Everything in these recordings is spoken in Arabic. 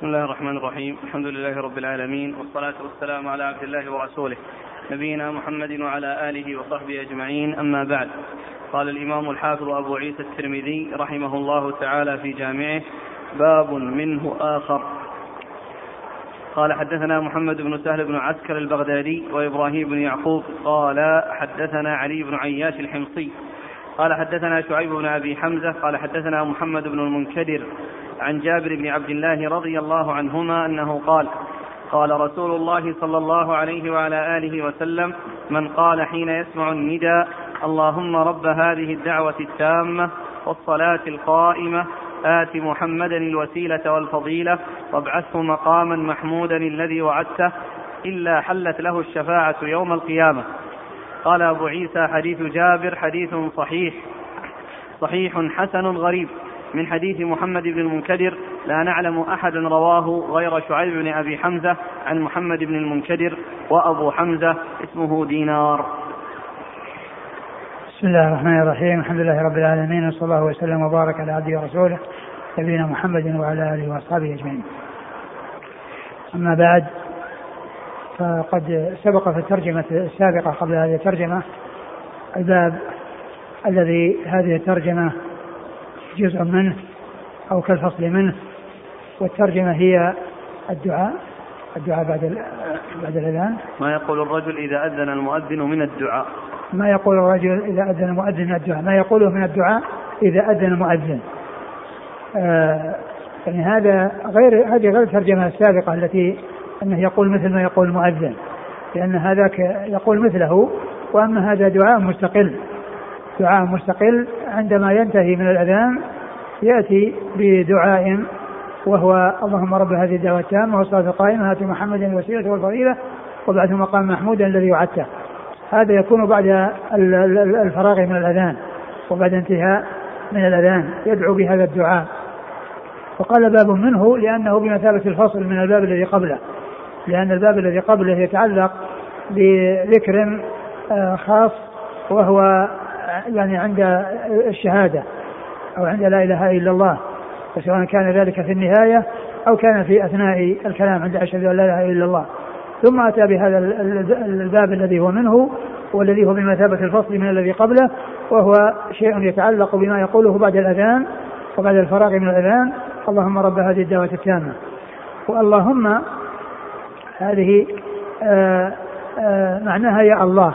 بسم الله الرحمن الرحيم. الحمد لله رب العالمين والصلاة والسلام على عبد الله ورسوله نبينا محمد وعلى آله وصحبه أجمعين. أما بعد قال الإمام الحافظ أبو عيسى الترمذي رحمه الله تعالى في جامعه باب منه آخر. قال حدثنا محمد بن سهل بن عسكر البغدادي وإبراهيم بن يعقوب قال حدثنا علي بن عياش الحمصي قال حدثنا شعيب بن أبي حمزة قال حدثنا محمد بن المنكدر عن جابر بن عبد الله رضي الله عنهما أنه قال قال رسول الله صلى الله عليه وعلى آله وسلم من قال حين يسمع النداء اللهم رب هذه الدعوة التامة والصلاة القائمة آت محمدا الوسيلة والفضيلة وابعثه مقاما محمودا الذي وعدته إلا حلت له الشفاعة يوم القيامة. قال أبو عيسى حديث جابر حديث صحيح صحيح حسن غريب من حديث محمد بن المنكدر لا نعلم أحدا رواه غير شعيب بن أبي حمزة عن محمد بن المنكدر وأبو حمزة اسمه دينار بسم الله الرحمن الرحيم الحمد لله رب العالمين وصلى الله وسلم وبارك على عبده ورسوله نبينا محمد وعلى آله وأصحابه أجمعين. أما بعد فقد سبق في الترجمة السابقة قبل هذه الترجمة الباب الذي هذه الترجمة جزء منه أو كالفصل منه والترجمة هي الدعاء الدعاء بعد بعد الأذان. ما يقول الرجل إذا أذن المؤذن من الدعاء؟ ما يقول الرجل إذا أذن المؤذن من الدعاء؟ ما يقوله من الدعاء إذا أذن المؤذن؟ آه يعني هذا غير هذه غير الترجمة السابقة التي أنه يقول مثل ما يقول المؤذن لأن هذاك يقول مثله وأما هذا دعاء مستقل. دعاء مستقل عندما ينتهي من الأذان يأتي بدعاء وهو اللهم رب هذه الدعوة التامة والصلاة القائمة هات محمد الوسيلة والفضيلة وبعث مقام محمود الذي وعدته. هذا يكون بعد الفراغ من الأذان وبعد انتهاء من الأذان يدعو بهذا الدعاء. وقال باب منه لأنه بمثابة الفصل من الباب الذي قبله. لأن الباب الذي قبله يتعلق بذكر خاص وهو يعني عند الشهادة أو عند لا إله إلا الله فسواء كان ذلك في النهاية أو كان في أثناء الكلام عند أشهد أن لا إله إلا الله. ثم أتى بهذا الباب الذي هو منه والذي هو بمثابة الفصل من الذي قبله وهو شيء يتعلق بما يقوله بعد الأذان وبعد الفراغ من الأذان. اللهم رب هذه الدعوة التامة. واللهم هذه آآ آآ معناها يا الله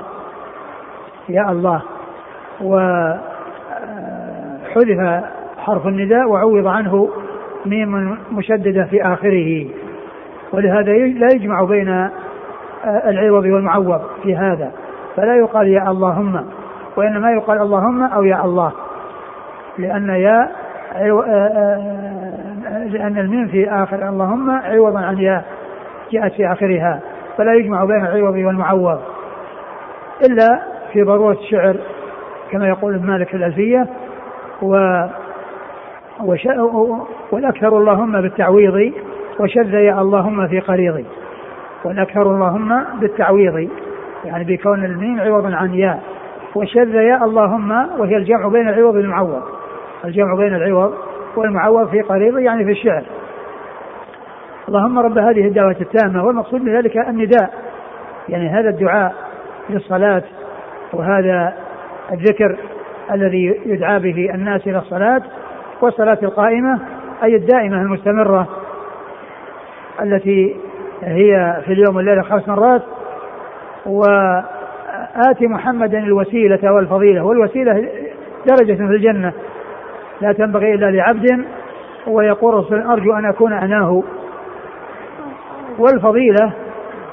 يا الله. وحذف حرف النداء وعوض عنه ميم مشددة في آخره. ولهذا لا يجمع بين العوض والمعوض في هذا. فلا يقال يا اللهم وإنما يقال اللهم أو يا الله. لأن يا لأن الميم في آخر اللهم عوضا عن يا جاءت في آخرها فلا يجمع بين العوض والمعوض. إلا في ضرورة الشعر كما يقول ابن مالك في الألفية و والأكثر اللهم بالتعويض وشذ يا اللهم في قريضي. والأكثر اللهم بالتعويض يعني بكون الميم عوضا عن ياء. وشذ يا اللهم وهي الجمع بين العوض والمعوض. الجمع بين العوض والمعوض في قريض يعني في الشعر. اللهم رب هذه الدعوة التامة والمقصود بذلك النداء. يعني هذا الدعاء للصلاة وهذا الذكر الذي يدعى به الناس إلى الصلاة والصلاة القائمة أي الدائمة المستمرة التي هي في اليوم والليلة خمس مرات. وآت محمدا الوسيلة والفضيلة والوسيلة درجة في الجنة. لا تنبغي إلا لعبد ويقول أرجو أن أكون أناه. والفضيلة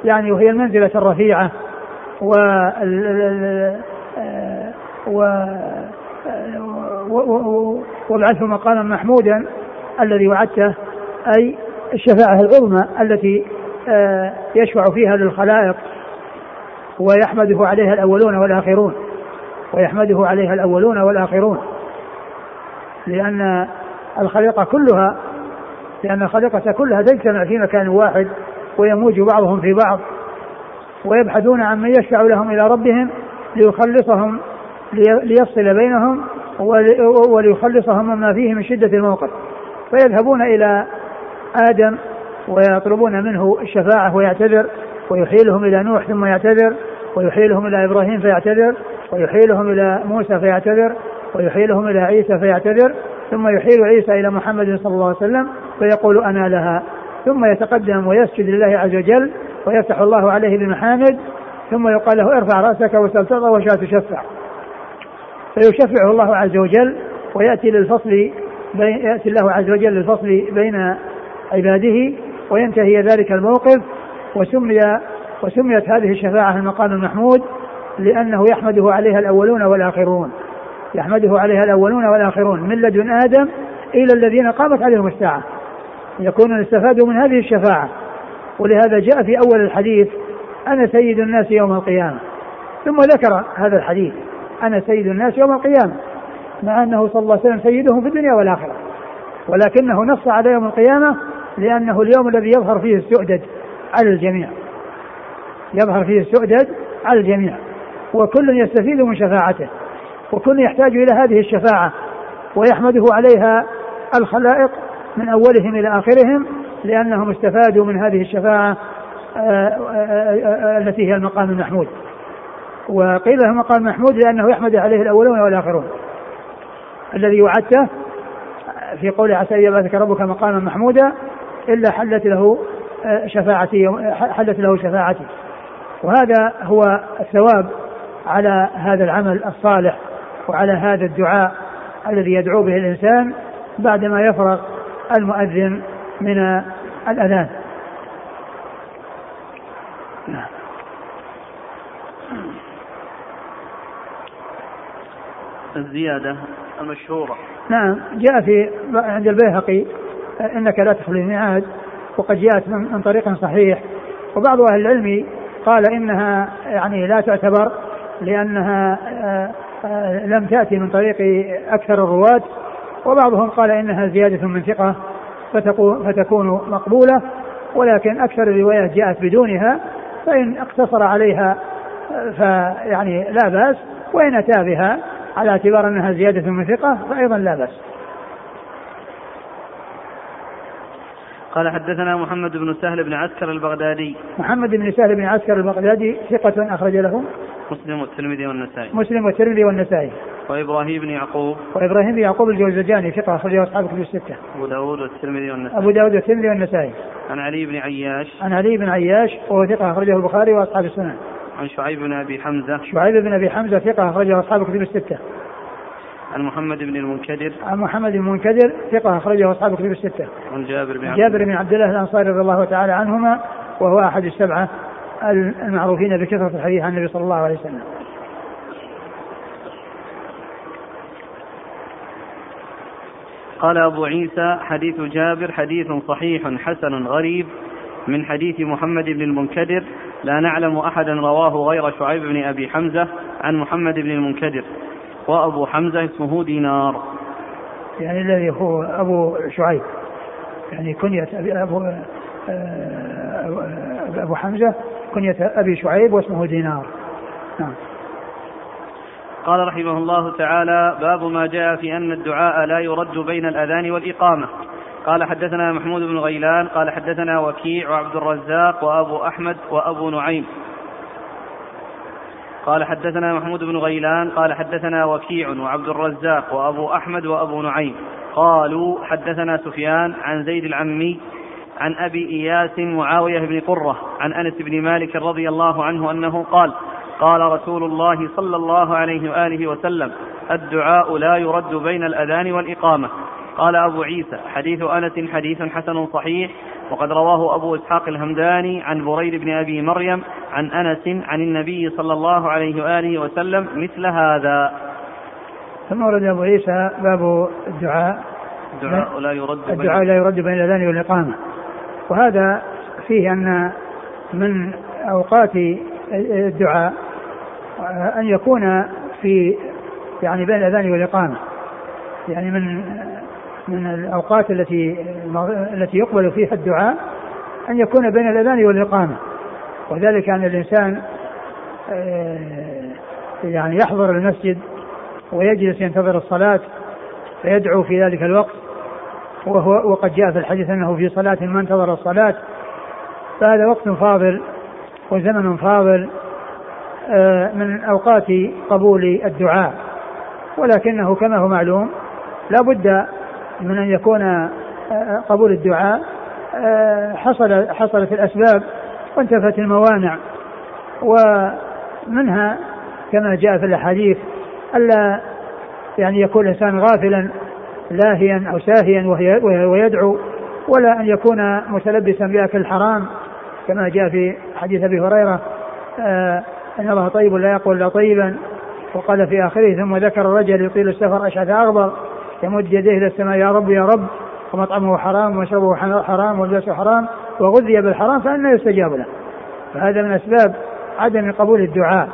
يعني وهي المنزلة الرفيعة و و وابعثه مقاما محمودا الذي وعدته أي الشفاعة العظمى التي يشفع فيها للخلائق ويحمده عليها الأولون والآخرون ويحمده عليها الأولون والآخرون لأن الخليقة كلها لأن الخليقة كلها تجتمع في مكان واحد ويموج بعضهم في بعض ويبحثون عن من يشفع لهم إلى ربهم ليخلصهم ليفصل بينهم وليخلصهم مما فيه من شدة الموقف. فيذهبون إلى آدم ويطلبون منه الشفاعة ويعتذر ويحيلهم إلى نوح ثم يعتذر ويحيلهم إلى إبراهيم فيعتذر ويحيلهم إلى موسى فيعتذر ويحيلهم إلى عيسى فيعتذر ثم يحيل عيسى إلى محمد صلى الله عليه وسلم فيقول أنا لها. ثم يتقدم ويسجد لله عز وجل ويفتح الله عليه بمحامد ثم يقال له ارفع وسل تعطى وشاء تشفع. فيشفعه الله عز وجل ويأتي للفصل بين يأتي الله عز وجل للفصل بين عباده وينتهي ذلك الموقف وسمي وسميت هذه الشفاعة المقام المحمود لأنه يحمده عليها الأولون والآخرون. يحمده عليها الأولون والآخرون من لدن آدم إلى الذين قامت عليهم الساعة. يكونون استفادوا من هذه الشفاعة. ولهذا جاء في أول الحديث أنا سيد الناس يوم القيامة. ثم ذكر هذا الحديث أنا سيد الناس يوم القيامة مع أنه صلى الله عليه وسلم سيدهم في الدنيا والآخرة. ولكنه نص على يوم القيامة لأنه اليوم الذي يظهر فيه السؤدد على الجميع. يظهر فيه السؤدد على الجميع. وكل يستفيد من شفاعته. وكل يحتاج إلى هذه الشفاعة. ويحمده عليها الخلائق من أولهم إلى آخرهم لأنهم استفادوا من هذه الشفاعة آه، آه، آه، التي هي المقام المحمود. وقيل له مقام المحمود لأنه يحمد عليه الأولون والآخرون. الذي وعدته في قول عسى أن يبعثك ربك مقاما محمودا إلا حلت له شفاعتي حلت له شفاعتي. وهذا هو الثواب على هذا العمل الصالح وعلى هذا الدعاء الذي يدعو به الإنسان بعدما يفرغ المؤذن من الأذان. نعم. الزيادة المشهورة. نعم جاء في عند البيهقي إنك لا تخلو الميعاد وقد جاءت من طريق صحيح. وبعض أهل العلم قال إنها يعني لا تعتبر لأنها آه، آه، لم تأتي من طريق أكثر الرواة وبعضهم قال إنها زيادة من ثقة فتكون مقبولة ولكن أكثر الروايات جاءت بدونها فإن اقتصر عليها فيعني لا بأس وإن أتى بها على اعتبار أنها زيادة من ثقة فايضا لا بأس. قال حدثنا محمد بن سهل بن عسكر البغدادي. محمد بن سهل بن عسكر البغدادي ثقة أخرج له. مسلم والترمذي والنسائي. مسلم والترمذي والنسائي. وإبراهيم بن يعقوب. وإبراهيم بن يعقوب الجوزجاني ثقة أخرجه أصحاب كتب الستة. أبو داود والترمذي والنسائي. أبو داود والترمذي والنسائي. عن علي بن عياش. عن علي بن عياش وهو ثقة أخرجه البخاري وأصحاب السنن. عن شعيب بن أبي حمزة. شعيب بن أبي حمزة ثقة أخرجه أصحاب كتب الستة. عن محمد بن المنكدر. عن محمد بن المنكدر ثقة أخرجه أصحاب كتب الستة. عن جابر بن جابر بن عبد الله الأنصاري رضي الله تعالى عنهما وهو أحد السبعة المعروفين بكثرة الحديث عن النبي صلى الله عليه وسلم. قال أبو عيسى حديث جابر حديث صحيح حسن غريب من حديث محمد بن المنكدر. لا نعلم أحدا رواه غير شعيب بن أبي حمزة عن محمد بن المنكدر. وأبو حمزة اسمه دينار. يعني الذي هو أبو شعيب. يعني كنية أبي أبو أبو حمزة كنية أبي شعيب واسمه دينار. نعم. قال رحمه الله تعالى باب ما جاء في أن الدعاء لا يرد بين الأذان والإقامة. قال حدثنا محمود بن غيلان قال حدثنا وكيع وعبد الرزاق وأبو أحمد وأبو نعيم. قال حدثنا محمود بن غيلان قال حدثنا وكيع وعبد الرزاق وأبو أحمد وأبو نعيم. قالوا حدثنا سفيان عن زيد العمي عن أبي إياس معاوية بن قرة عن أنس بن مالك رضي الله عنه أنه قال قال رسول الله صلى الله عليه وآله وسلم الدعاء لا يرد بين الأذان والإقامة. قال أبو عيسى حديث أنس حديث حسن صحيح وقد رواه أبو إسحاق الهمداني عن بريد بن أبي مريم عن أنس عن النبي صلى الله عليه وآله وسلم مثل هذا. ثم ورد أبو عيسى باب الدعاء. الدعاء لا يرد الدعاء لا يرد بين الأذان والإقامة. وهذا فيه أن من أوقات الدعاء أن يكون في يعني بين الأذان والإقامة. يعني من من الأوقات التي التي يقبل فيها الدعاء أن يكون بين الأذان والإقامة. وذلك أن الإنسان آه، يعني يحضر المسجد ويجلس ينتظر الصلاة فيدعو في ذلك الوقت وهو وقد جاء في الحديث أنه في صلاة ما انتظر الصلاة فهذا وقت فاضل وزمن فاضل آه، من أوقات قبول الدعاء ولكنه كما هو معلوم لا بد من أن يكون آه، قبول الدعاء حصل حصلت الأسباب وانتفت الموانع. ومنها كما جاء في الأحاديث ألا يعني يكون الإنسان غافلا لاهيا أو ساهيا ويدعو ولا أن يكون متلبسا بأكل الحرام كما جاء في حديث أبي هريرة آه أن الله طيب لا يقول إلا طيبا. وقال في آخره ثم ذكر الرجل يطيل السفر أشعث أغبر يمد يديه إلى السماء يا رب يا رب ومطعمه حرام ومشربه حرام ولباسه حرام. وغذي بالحرام فأنا يستجاب له. فهذا من أسباب عدم قبول الدعاء.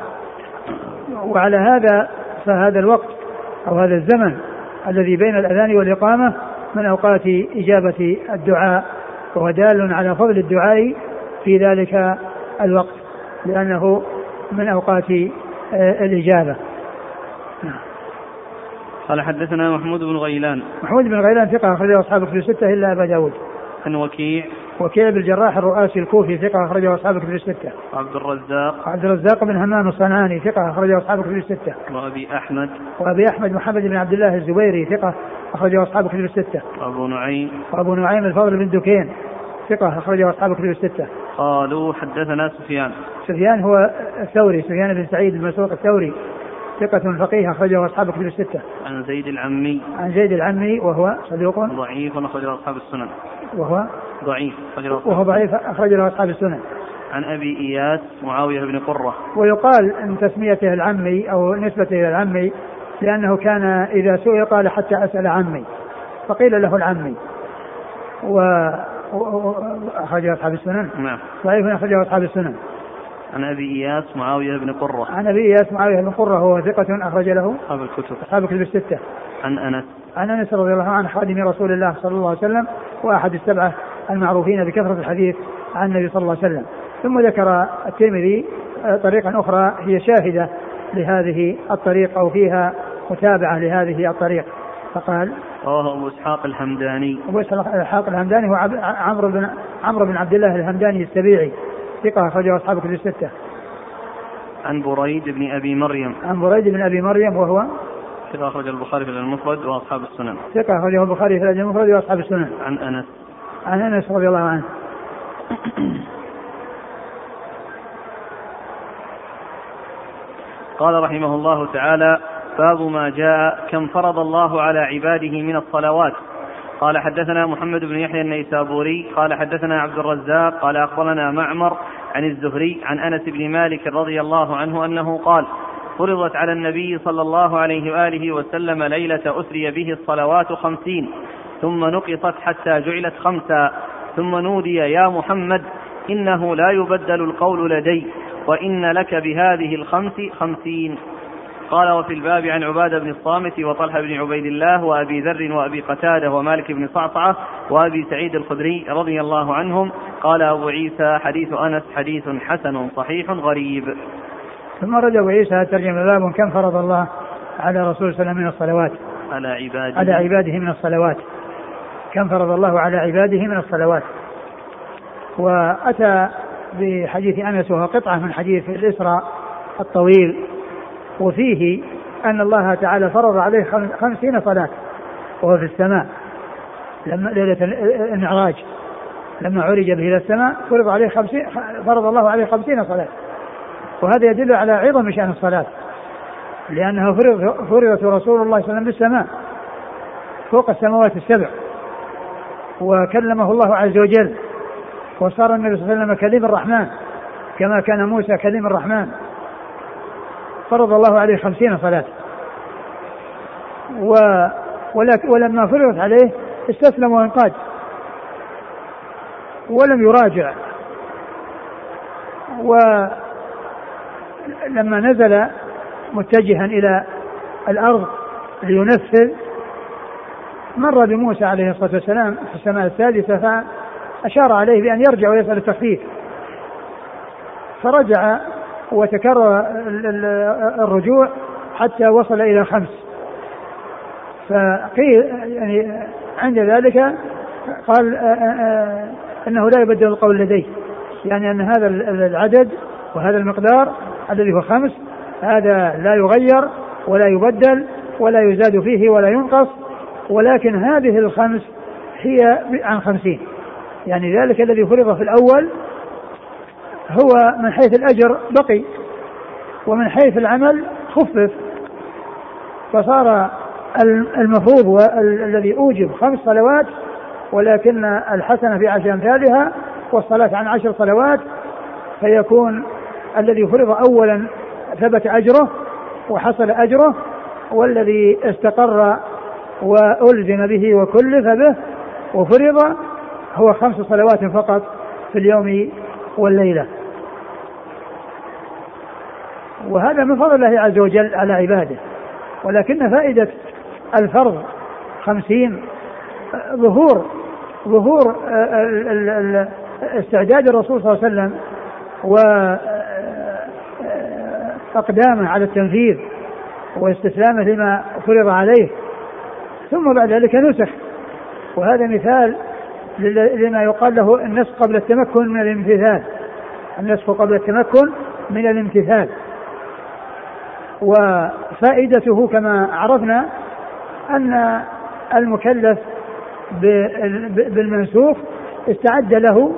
وعلى هذا فهذا الوقت أو هذا الزمن الذي بين الأذان والإقامة من أوقات إجابة الدعاء وهو دال على فضل الدعاء في ذلك الوقت لأنه من أوقات آه، الإجابة. قال حدثنا محمود بن غيلان. محمود بن غيلان ثقة أخرجه أصحاب الكتب الستة إلا أبا داود. عن وكيع وكيع بن الجراح الرؤاسي الكوفي ثقة أخرجه أصحاب الكتب الستة. عبد الرزاق عبد الرزاق بن همام الصنعاني ثقة أخرجه أصحاب الكتب الستة. وأبي أحمد وأبي أحمد محمد بن عبد الله الزبيري ثقة أخرجه أصحاب الكتب الستة. وأبو نعيم وأبو نعيم الفضل بن دكين ثقة أخرجه أصحاب الكتب الستة. قالوا حدثنا سفيان. سفيان هو الثوري سفيان بن سعيد المسروق الثوري ثقة فقيه أخرجه أصحاب الكتب الستة. عن زيد العمي. عن زيد العمي وهو صدوق. ضعيف أخرجه أصحاب السنن. وهو ضعيف وهو ضعيف أخرج له أصحاب السنن. عن أبي إياس معاوية بن قرة. ويقال أن تسميته العمي أو نسبته إلى العمي لأنه كان إذا سئل قال حتى أسأل عمي فقيل له العمي. و أخرجه أصحاب السنن. نعم. ضعيف أخرجه أصحاب السنن. عن أبي إياس معاوية بن قرة. عن أبي إياس معاوية بن قرة هو ثقة أخرج له. أصحاب الكتب. أصحاب الكتب الستة. عن أنس. عن أنس رضي الله عنه خادم رسول الله صلى الله عليه وسلم وأحد السبعة المعروفين بكثرة الحديث عن النبي صلى الله عليه وسلم ثم ذكر الترمذي آه، طريقا أخرى هي شاهدة لهذه الطريق أو فيها متابعة لهذه الطريق فقال رواه أبو إسحاق الحمداني أبو اسحاق الحمداني هو عمرو بن عمرو بن عبد الله الحمداني السبيعي ثقة أخرجه أصحاب كتب الستة. عن بريد بن أبي مريم. عن بريد بن أبي مريم وهو ثقة أخرج البخاري في المفرد وأصحاب السنن. ثقة أخرجه البخاري في المفرد وأصحاب السنن. عن أنس. عن أنس رضي الله عنه. قال رحمه الله تعالى باب ما جاء كم فرض الله على عباده من الصلوات قال حدثنا محمد بن يحيى النيسابوري قال حدثنا عبد الرزاق قال أخبرنا معمر عن الزهري عن أنس بن مالك رضي الله عنه أنه قال فرضت على النبي صلى الله عليه وآله وسلم ليلة أسري به الصلوات خمسين ثم نقصت حتى جعلت خمسا ثم نودي يا محمد إنه لا يبدل القول لدي وإن لك بهذه الخمس خمسين. قال وفي الباب عن عبادة بن الصامت وطلحة بن عبيد الله وأبي ذر وأبي قتادة ومالك بن صعصعة وأبي سعيد الخدري رضي الله عنهم. قال أبو عيسى حديث أنس حديث حسن صحيح غريب. ثم رد أبو عيسى ترجم باب كم فرض الله على رسول صلى الله عليه وسلم من الصلوات؟ على عباده. على عباده من الصلوات. كم فرض الله على عباده من الصلوات. وأتى بحديث أنس وهو قطعة من حديث الإسراء الطويل. وفيه أن الله تعالى فرض عليه خمسين صلاة وهو في السماء. لما ليلة المعراج. لما عرج به إلى السماء فرض عليه خمسين فرض الله عليه خمسين صلاة. وهذا يدل على عظم شأن الصلاة لأنه فرض فرضت رسول الله صلى الله عليه وسلم بالسماء فوق السماوات السبع. وكلمه الله عز وجل. وصار النبي صلى الله عليه وسلم كليم الرحمن كما كان موسى كليم الرحمن. فرض الله عليه خمسين صلاة. و ولما فرضت عليه استسلم وانقاد. ولم يراجع. ولما نزل متجها إلى الأرض لينفذ مر بموسى عليه الصلاة والسلام في السماء الثالثة فأشار عليه بأن يرجع ويسأل التخفيف فرجع وتكرر الرجوع حتى وصل إلى خمس فقيل يعني عند ذلك قال آآ آآ إنه لا يبدل القول لديه. يعني أن هذا العدد وهذا المقدار الذي هو خمس هذا لا يغير ولا يبدل ولا يزاد فيه ولا ينقص. ولكن هذه الخمس هي عن خمسين. يعني ذلك الذي فرض في الأول هو من حيث الأجر بقي ومن حيث العمل خفف. فصار المفروض والذي أوجب خمس صلوات ولكن الحسنة في عشر أمثالها والصلاة عن عشر صلوات فيكون الذي فرض أولا ثبت أجره وحصل أجره والذي استقر وألزم به وكلف به وفرض هو خمس صلوات فقط في اليوم والليلة. وهذا من فضل الله عز وجل على عباده. ولكن فائدة الفرض خمسين ظهور ظهور استعداد الرسول صلى الله عليه وسلم وأقدامه على التنفيذ واستسلامه لما فرض عليه. ثم بعد ذلك نسخ. وهذا مثال لما يقال له النسخ قبل التمكن من الامتثال. النسخ قبل التمكن من الامتثال. وفائدته كما عرفنا أن المكلف بالمنسوخ استعد له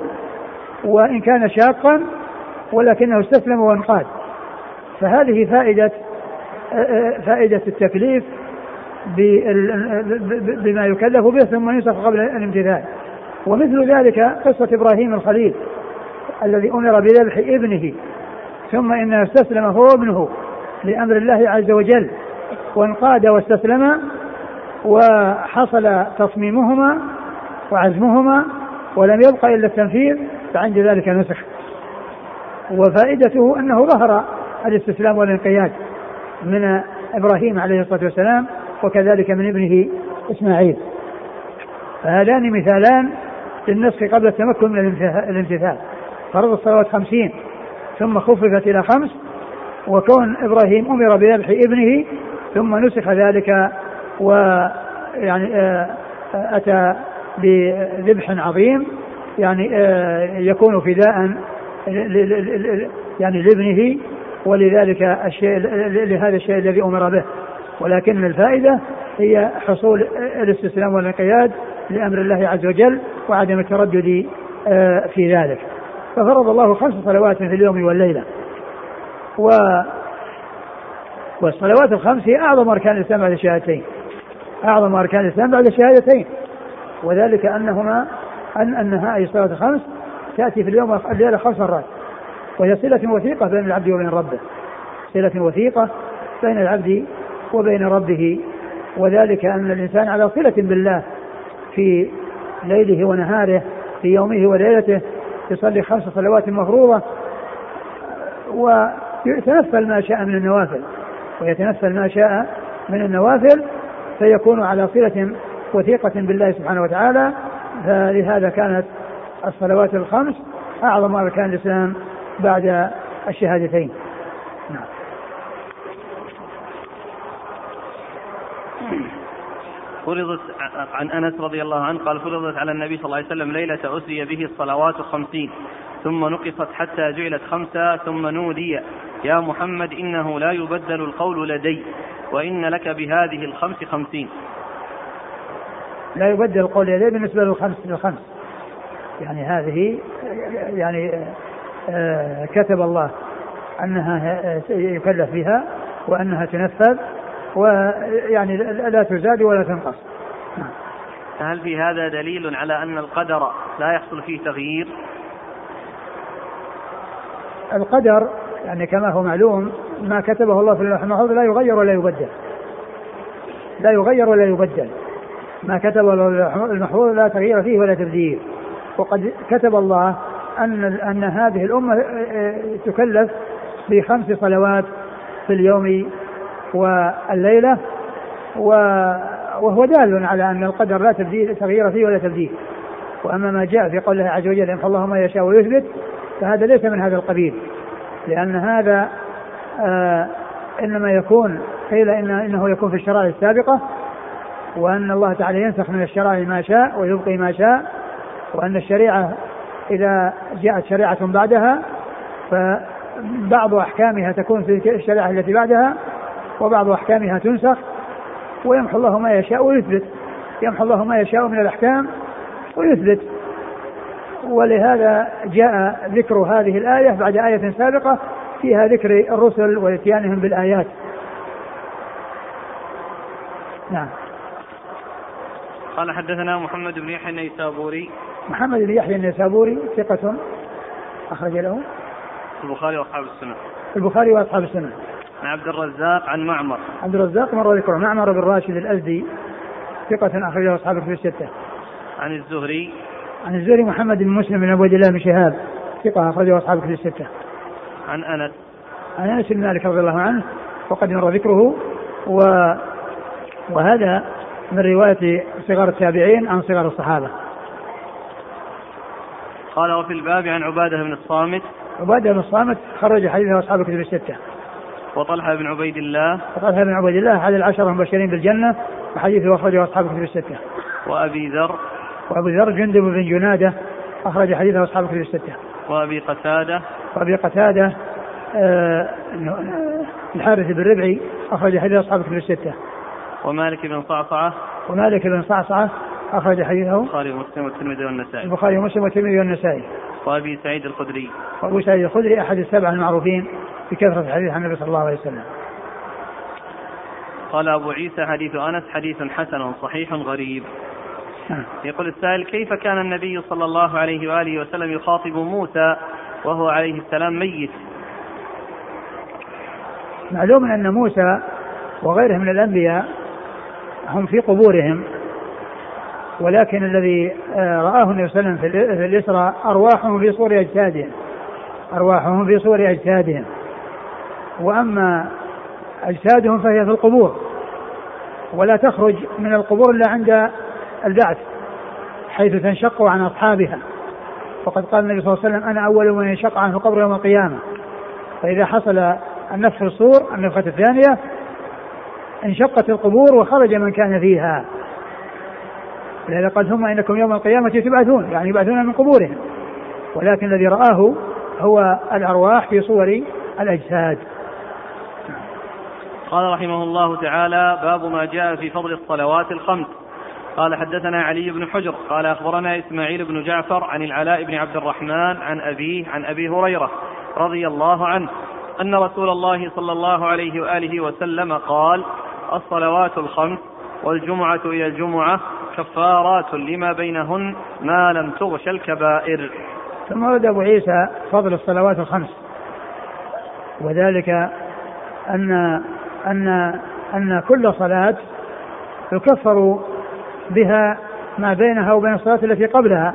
وإن كان شاقا ولكنه استسلم وانقاد. فهذه فائدة فائدة التكليف بما يكلف به ثم ينسخ قبل الامتثال. ومثل ذلك قصة إبراهيم الخليل الذي أمر بذبح ابنه ثم إنه استسلم هو ابنه لأمر الله عز وجل وانقاد واستسلم وحصل تصميمهما وعزمهما ولم يبق إلا التنفيذ فعند ذلك نسخ. وفائدته أنه ظهر الاستسلام والانقياد من إبراهيم عليه الصلاة والسلام وكذلك من ابنه إسماعيل. فهذان مثالان للنسخ قبل التمكن من الامتثال فرض الصلوات خمسين ثم خففت إلى خمس وكون إبراهيم أمر بذبح ابنه ثم نسخ ذلك ويعني آه، أتى بذبح عظيم يعني آه، يكون فداء يعني لابنه ولذلك الشيء لهذا الشيء الذي أمر به. ولكن الفائدة هي حصول الاستسلام والانقياد لأمر الله عز وجل وعدم التردد آه، في ذلك. ففرض الله خمس صلوات في اليوم والليلة. و والصلوات الخمس هي أعظم أركان الإسلام بعد الشهادتين. أعظم أركان الإسلام بعد الشهادتين. وذلك أنهما ان انها اي الصلاه الخمس تأتي في اليوم والليله خمس مرات. وهي صلة وثيقة بين العبد وبين ربه. صلة وثيقة بين العبد وبين ربه وذلك أن الإنسان على صلة بالله في ليله ونهاره في يومه وليلته يصلي خمس صلوات مفروضة ويتنفل ما شاء من النوافل. ويتنفل ما شاء من النوافل فيكون على صلة وثيقة بالله سبحانه وتعالى. فلهذا كانت الصلوات الخمس أعظم أركان الإسلام بعد الشهادتين. نعم. فرضت عن أنس رضي الله عنه قال فرضت على النبي صلى الله عليه وسلم ليلة أسري به الصلوات خمسين. ثم نقصت حتى جعلت خمسة ثم نودي يا محمد إنه لا يبدل القول لدي وإن لك بهذه الخمس خمسين. لا يبدل القول لدي بالنسبة للخمس للخمس. يعني هذه يعني آه، كتب الله أنها يكلف بها وأنها تنفذ ويعني لا تزاد ولا تنقص. هل في هذا دليل على أن القدر لا يحصل فيه تغيير؟ القدر يعني كما هو معلوم ما كتبه الله في اللوح المحفوظ لا يغير ولا يبدل. لا يغير ولا يبدل. ما كتبه الله المحفوظ لا تغيير فيه ولا تبديل. وقد كتب الله أن أن هذه الأمة آه، آه، تكلف بخمس صلوات في اليوم والليلة وهو دال على أن القدر لا تبديل تغيير فيه ولا تبديل. وأما ما جاء في قوله عز وجل يمحو الله ما يشاء ويثبت فهذا ليس من هذا القبيل. لأن هذا آه إنما يكون قيل إن إنه يكون في الشرائع السابقة وأن الله تعالى ينسخ من الشرائع ما شاء ويبقي ما شاء وأن الشريعة إذا جاءت شريعة بعدها فبعض أحكامها تكون في الشريعة التي بعدها وبعض أحكامها تنسخ ويمحو الله ما يشاء ويثبت. يمحو الله ما يشاء من الأحكام ويثبت. ولهذا جاء ذكر هذه الآية بعد آية سابقة فيها ذكر الرسل وإتيانهم بالآيات. نعم. قال حدثنا محمد بن يحيى النيسابوري. محمد بن يحيى النيسابوري ثقة أخرج له. البخاري وأصحاب السنة. البخاري وأصحاب السنة. عن عبد الرزاق عن معمر. عبد الرزاق مر ذكره معمر بن راشد الأزدي ثقة أخرجه أصحاب الكتب الستة. عن الزهري. عن الزهري محمد بن مسلم بن عبد الله بن شهاب ثقة أخرجه أصحاب الكتب الستة. عن أنس. عن أنس بن مالك رضي الله عنه وقد مر ذكره. و وهذا من رواية صغار التابعين عن صغار الصحابة. قال وفي الباب عن عبادة بن الصامت. عبادة بن الصامت خرج حديثه أصحاب الكتب الستة. وطلحة بن عبيد الله. وطلحة بن عبيد الله أحد العشرة المبشرين بالجنة وحديثه أخرجه أصحاب الكتب الستة. وأبي ذر. وأبو ذر جندب بن جنادة أخرج حديثه أصحاب الكتب الستة. وأبي قتادة. وأبي قتادة آه الحارث بن ربعي أخرج حديث أصحاب الكتب الستة. ومالك بن صعصعة. ومالك بن صعصعة أخرج حديثه البخاري ومسلم والترمذي والنسائي. البخاري ومسلم والترمذي والنسائي. وأبي سعيد الخدري. وأبو سعيد الخدري أحد السبعة المعروفين. بكثرة الحديث عن النبي صلى الله عليه وسلم. قال أبو عيسى حديث أنس حديث حسن صحيح غريب. نعم. يقول السائل كيف كان النبي صلى الله عليه وآله وسلم يخاطب موسى وهو عليه السلام ميت؟ معلوم أن موسى وغيره من الأنبياء هم في قبورهم ولكن الذي آه، رآه النبي صلى الله عليه وسلم في الإسراء أرواحهم في صور أجسادهم. أرواحهم في صور أجسادهم. وأما أجسادهم فهي في القبور ولا تخرج من القبور إلا عند البعث حيث تنشق عن أصحابها. وقد قال النبي صلى الله عليه وسلم أنا أول من ينشق عنه القبر يوم القيامة. فإذا حصل النفخ في الصور النفخة الثانية انشقت القبور وخرج من كان فيها. لهذا قال ثم إنكم يوم القيامة تبعثون يعني يبعثون من قبورهم. ولكن الذي رآه هو الأرواح في صور الأجساد. قال رحمه الله تعالى باب ما جاء في فضل الصلوات الخمس. قال حدثنا علي بن حجر قال أخبرنا إسماعيل بن جعفر عن العلاء بن عبد الرحمن عن أبيه عن أبي هريرة رضي الله عنه أن رسول الله صلى الله عليه وآله وسلم قال الصلوات الخمس والجمعة إلى الجمعة كفارات لما بينهن ما لم تغش الكبائر. ثم ورد أبو عيسى فضل الصلوات الخمس وذلك أن أن أن كل صلاة يكفر بها ما بينها وبين الصلاة التي قبلها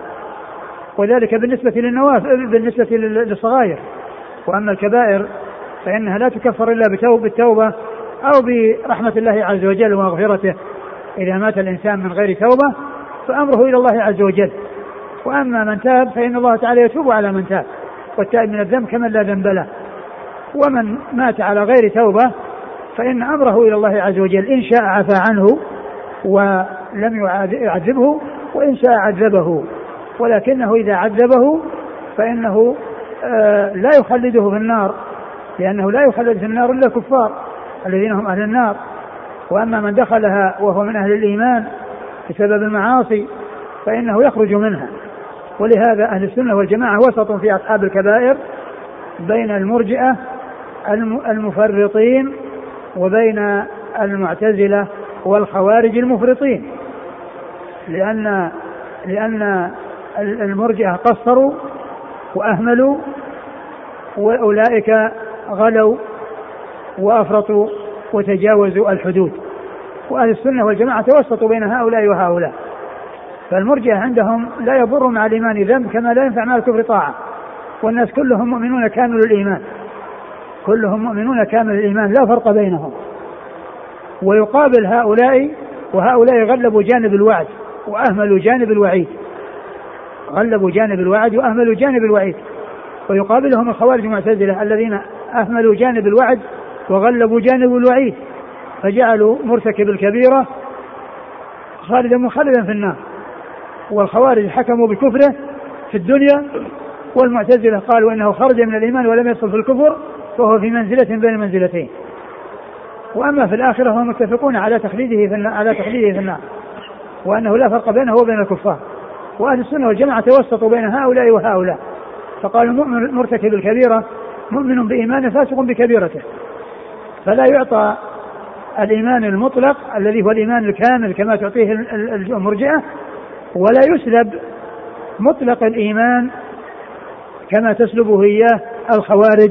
وذلك بالنسبة للنوافل بالنسبة للصغائر. وأما الكبائر فإنها لا تكفر إلا بالتوبة أو برحمة الله عز وجل ومغفرته. إذا مات الإنسان من غير توبة فأمره إلى الله عز وجل. وأما من تاب فإن الله تعالى يتوب على من تاب والتائب من الذنب كمن لا ذنب له. ومن مات على غير توبة فإن أمره إلى الله عز وجل إن شاء عفى عنه ولم يعذبه وإن شاء عذبه. ولكنه إذا عذبه فإنه آه، لا يخلده في النار لأنه لا يخلد في النار إلا الكفار الذين هم أهل النار. وأما من دخلها وهو من أهل الإيمان بسبب المعاصي فإنه يخرج منها. ولهذا أهل السنة والجماعة وسط في أصحاب الكبائر بين المرجئة المفرطين وبين المعتزلة والخوارج المفرطين لأن لأن المرجئة قصروا وأهملوا وأولئك غلوا وأفرطوا وتجاوزوا الحدود. وأهل السنة والجماعة توسطوا بين هؤلاء وهؤلاء. فالمرجئة عندهم لا يضر مع الإيمان ذنب كما لا ينفع مع الكفر طاعة. والناس كلهم مؤمنون كامل الإيمان. كلهم مؤمنون كامل الإيمان لا فرق بينهم. ويقابل هؤلاء وهؤلاء غلبوا جانب الوعد وأهملوا جانب الوعيد. غلبوا جانب الوعد وأهملوا جانب الوعيد. ويقابلهم الخوارج المعتزلة الذين أهملوا جانب الوعد وغلبوا جانب الوعيد. فجعلوا مرتكب الكبيرة خالدا مخلدا في النار. والخوارج حكموا بكفره في الدنيا والمعتزلة قالوا إنه خرج من الإيمان ولم يصل في الكفر. فهو في منزلة بين المنزلتين. وأما في الآخرة فهم متفقون على تخليده في على تخليده في النار. وأنه لا فرق بينه وبين الكفار. وأهل السنة والجماعة توسطوا بين هؤلاء وهؤلاء. فقالوا المؤمن مرتكب الكبيرة مؤمن بإيمانه فاسق بكبيرته. فلا يعطى الإيمان المطلق الذي هو الإيمان الكامل كما تعطيه المرجئة ولا يسلب مطلق الإيمان كما تسلبه إياه الخوارج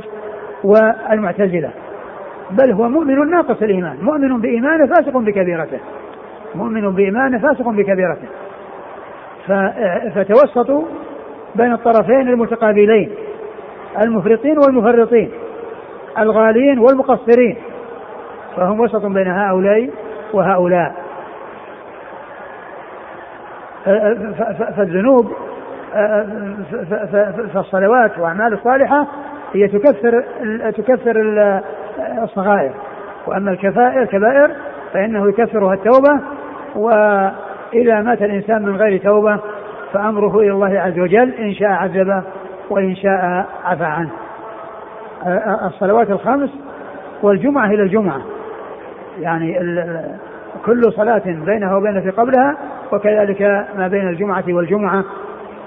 والمعتزلة. بل هو مؤمن ناقص الإيمان. مؤمن بإيمانه فاسق بكبيرته. مؤمن بإيمانه فاسق بكبيرته. فتوسطوا بين الطرفين المتقابلين. المفرطين والمفرطين. الغالين والمقصرين. فهم وسط بين هؤلاء وهؤلاء. فالذنوب فالصلوات والاعمال الصالحة هي تكفر تكفر الصغائر. وأما الكبائر فإنه يكفرها التوبة وإذا مات الإنسان من غير توبة فأمره إلى الله عز وجل إن شاء عذبه وإن شاء عفى عنه. الصلوات الخمس والجمعة إلى الجمعة. يعني كل صلاة بينها وبين في قبلها وكذلك ما بين الجمعة والجمعة.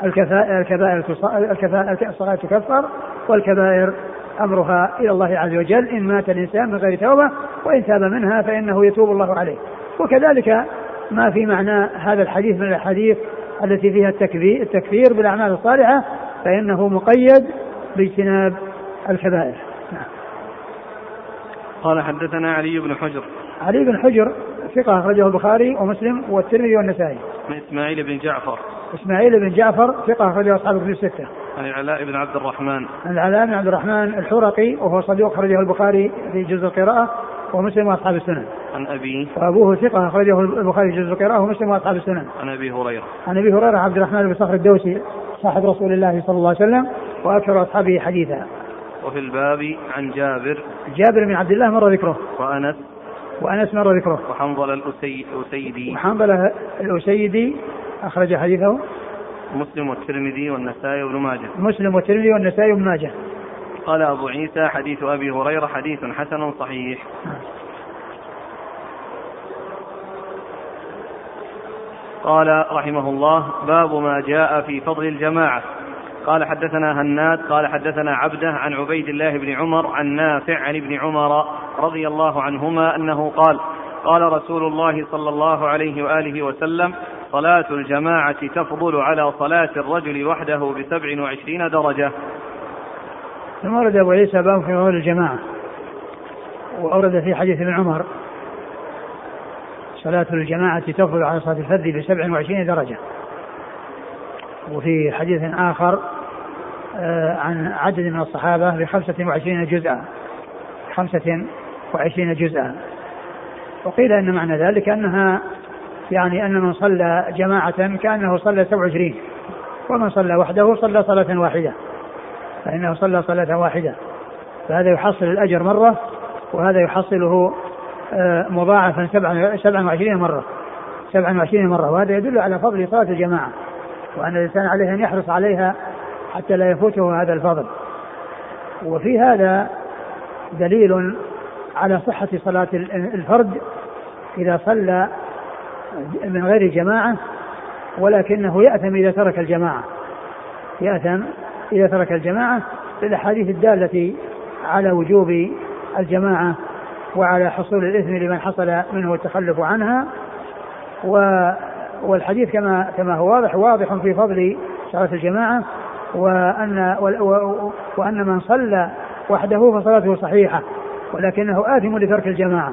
الكفائر الكبائر الكفائر الصغائر تكفر والكبائر أمرها إلى الله عز وجل إن مات الإنسان من غير توبة وإن تاب منها فإنه يتوب الله عليه وكذلك ما في معنى هذا الحديث من الأحاديث التي فيها التكفير, التكفير بالأعمال الصالحة فإنه مقيد باجتناب الكبائر نعم. قال حدثنا علي بن حجر علي بن حجر ثقة أخرجه البخاري ومسلم والترمذي والنسائي. من إسماعيل بن جعفر. إسماعيل بن جعفر ثقة أخرجه أصحاب الكتب الستة. عن العلاء بن عبد الرحمن. عن العلاء بن عبد الرحمن الحرقي وهو صديق أخرجه البخاري في جزء القراءة ومسلم وأصحاب السنن. عن أبيه. وأبوه ثقة أخرجه البخاري في جزء القراءة ومسلم وأصحاب السنن. عن أبي هريرة. عن أبي هريرة عبد الرحمن بن صخر الدوسي صاحب رسول الله صلى الله عليه وسلم وأكثر أصحابه حديثا. وفي الباب عن جابر. جابر بن عبد الله مر ذكره. وأنس وأنس مر ذكره. وحنظله الأسيدي. وحنظله الأسيدي أخرج حديثه. مسلم والترمذي والنسائي وابن ماجه. مسلم والترمذي والنسائي وابن ماجه. قال أبو عيسى حديث أبي هريرة حديث حسن صحيح. قال رحمه الله باب ما جاء في فضل الجماعة قال حدثنا هناد قال حدثنا عبده عن عبيد الله بن عمر عن نافع عن ابن عمر رضي الله عنهما أنه قال قال رسول الله صلى الله عليه وآله وسلم صلاة الجماعة تفضل على صلاة الرجل وحده بسبع وعشرين درجة. ثم ورد أبو عيسى باب في فضل الجماعة وأورد في حديث ابن عمر صلاة الجماعة تفضل على صلاة الفذ بسبع وعشرين درجة. وفي حديث آخر آه، عن عدد من الصحابة بخمسة وعشرين جزءا خمسة وعشرين جزءا. وقيل أن معنى ذلك أنها يعني أن من صلى جماعة كأنه صلى 27 ومن صلى وحده صلى صلاة واحدة. فإنه صلى صلاة واحدة. فهذا يحصل الأجر مرة وهذا يحصله آه، مضاعفا 27 مرة. 27 مرة. وهذا يدل على فضل صلاة الجماعة. وأن الإنسان عليه أن يحرص عليها حتى لا يفوته هذا الفضل. وفي هذا دليل على صحة صلاة الفرد إذا صلى من غير جماعة ولكنه يأثم إذا ترك الجماعة. يأثم إذا ترك الجماعة بالأحاديث الدالة على وجوب الجماعة وعلى حصول الإثم لمن حصل منه التخلف عنها. و والحديث كما كما هو واضح واضح في فضل صلاة الجماعة وأن وأن من صلى وحده فصلاته صحيحة ولكنه آثم لترك الجماعة.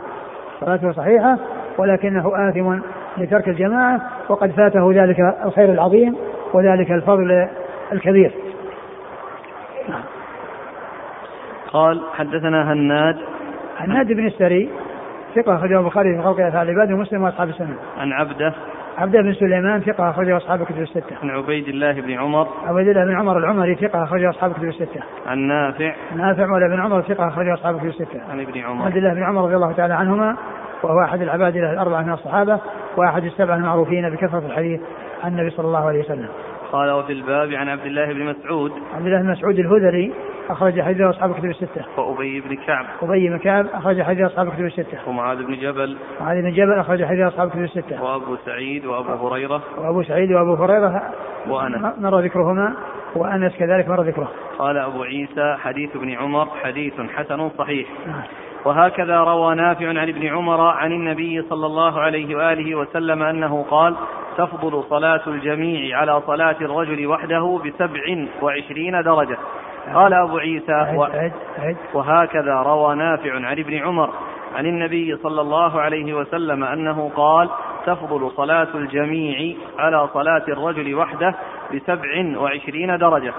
صلاته صحيحة ولكنه آثم لترك الجماعة وقد فاته ذلك الخير العظيم وذلك الفضل الكبير نعم. قال حدثنا هناد هناد بن السري ثقة أخرجه البخاري في خلق أفعال العباد ومسلم وأصحاب السنة. عن عبدة عبد بن سليمان ثقة أخرجه أصحاب الكتب الستة. عن عبيد الله بن عمر. عبيد الله بن عمر العمري ثقة أخرجه أصحاب الكتب الستة. عن نافع. نافع مولى بن عمر ثقة أخرجه أصحاب الكتب الستة. عن ابن عمر. عبد الله بن عمر رضي الله تعالى عنهما وهو أحد العباد الأربعة من الصحابة وأحد السبعة المعروفين بكثرة الحديث عن النبي صلى الله عليه وسلم قال وفي الباب عن عبد الله بن مسعود عبد الله بن مسعود الهذلي أخرج حديثه أصحاب الكتب الستة. وأبي بن كعب. أبي بن كعب أخرج حديث أصحاب الكتب الستة. ومعاذ بن جبل. معاذ بن جبل أخرج حديث أصحاب الكتب الستة. وأبو سعيد وأبو هريرة. وأبو سعيد وأبو هريرة. وأنس. مر ذكرهما وأنس كذلك مر ذكره. قال أبو عيسى حديث ابن عمر حديث حسن صحيح. نعم. وهكذا روى نافع عن ابن عمر عن النبي صلى الله عليه وآله وسلم أنه قال تفضل صلاة الجميع على صلاة الرجل وحده بسبع وعشرين درجة قال أبو عيسى. وهكذا روى نافع عن ابن عمر عن النبي صلى الله عليه وسلم أنه قال تفضل صلاة الجميع على صلاة الرجل وحده بسبع وعشرين درجة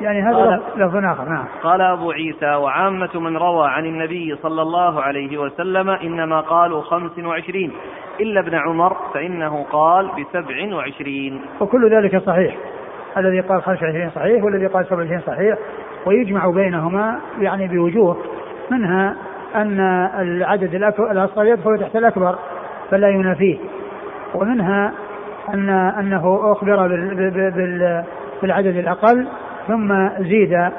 يعني هذا لفظ آخر نعم. قال أبو عيسى وعامة من روى عن النبي صلى الله عليه وسلم إنما قالوا خمس وعشرين. إلا ابن عمر فإنه قال بسبع وعشرين. وكل ذلك صحيح. الذي قال 25 صحيح والذي قال 27 صحيح. ويجمع بينهما يعني بوجوه منها أن العدد الأصغر يدخل تحت الأكبر فلا ينافيه. ومنها أن أنه أخبر بالعدد الأقل ثم زيد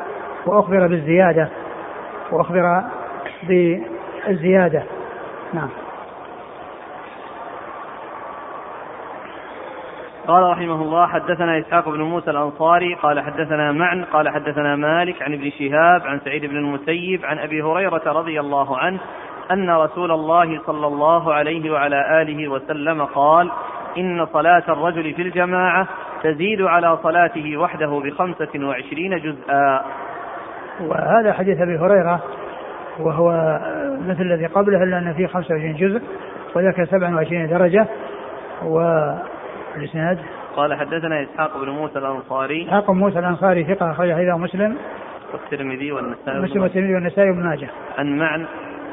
وأخبر بالزيادة وأخبر بالزيادة. نعم. قال رحمه الله حدثنا إسحاق بن موسى الأنصاري قال حدثنا معن قال حدثنا مالك عن ابن شهاب عن سعيد بن المسيب عن أبي هريرة رضي الله عنه أن رسول الله صلى الله عليه وعلى آله وسلم قال إن صلاة الرجل في الجماعة تزيد على صلاته وحده بخمسة وعشرين جزءا. وهذا حديث أبي هريرة وهو مثل الذي قبله إلا أن فيه 25 جزء وذاك 27 درجة. والإسناد؟ قال حدثنا إسحاق بن موسى الأنصاري. إسحاق بن موسى الأنصاري ثقة أخرج حديثه مسلم. والترمذي والنسائي مسلم والترمذي والنسائي وابن ماجه. عن معن.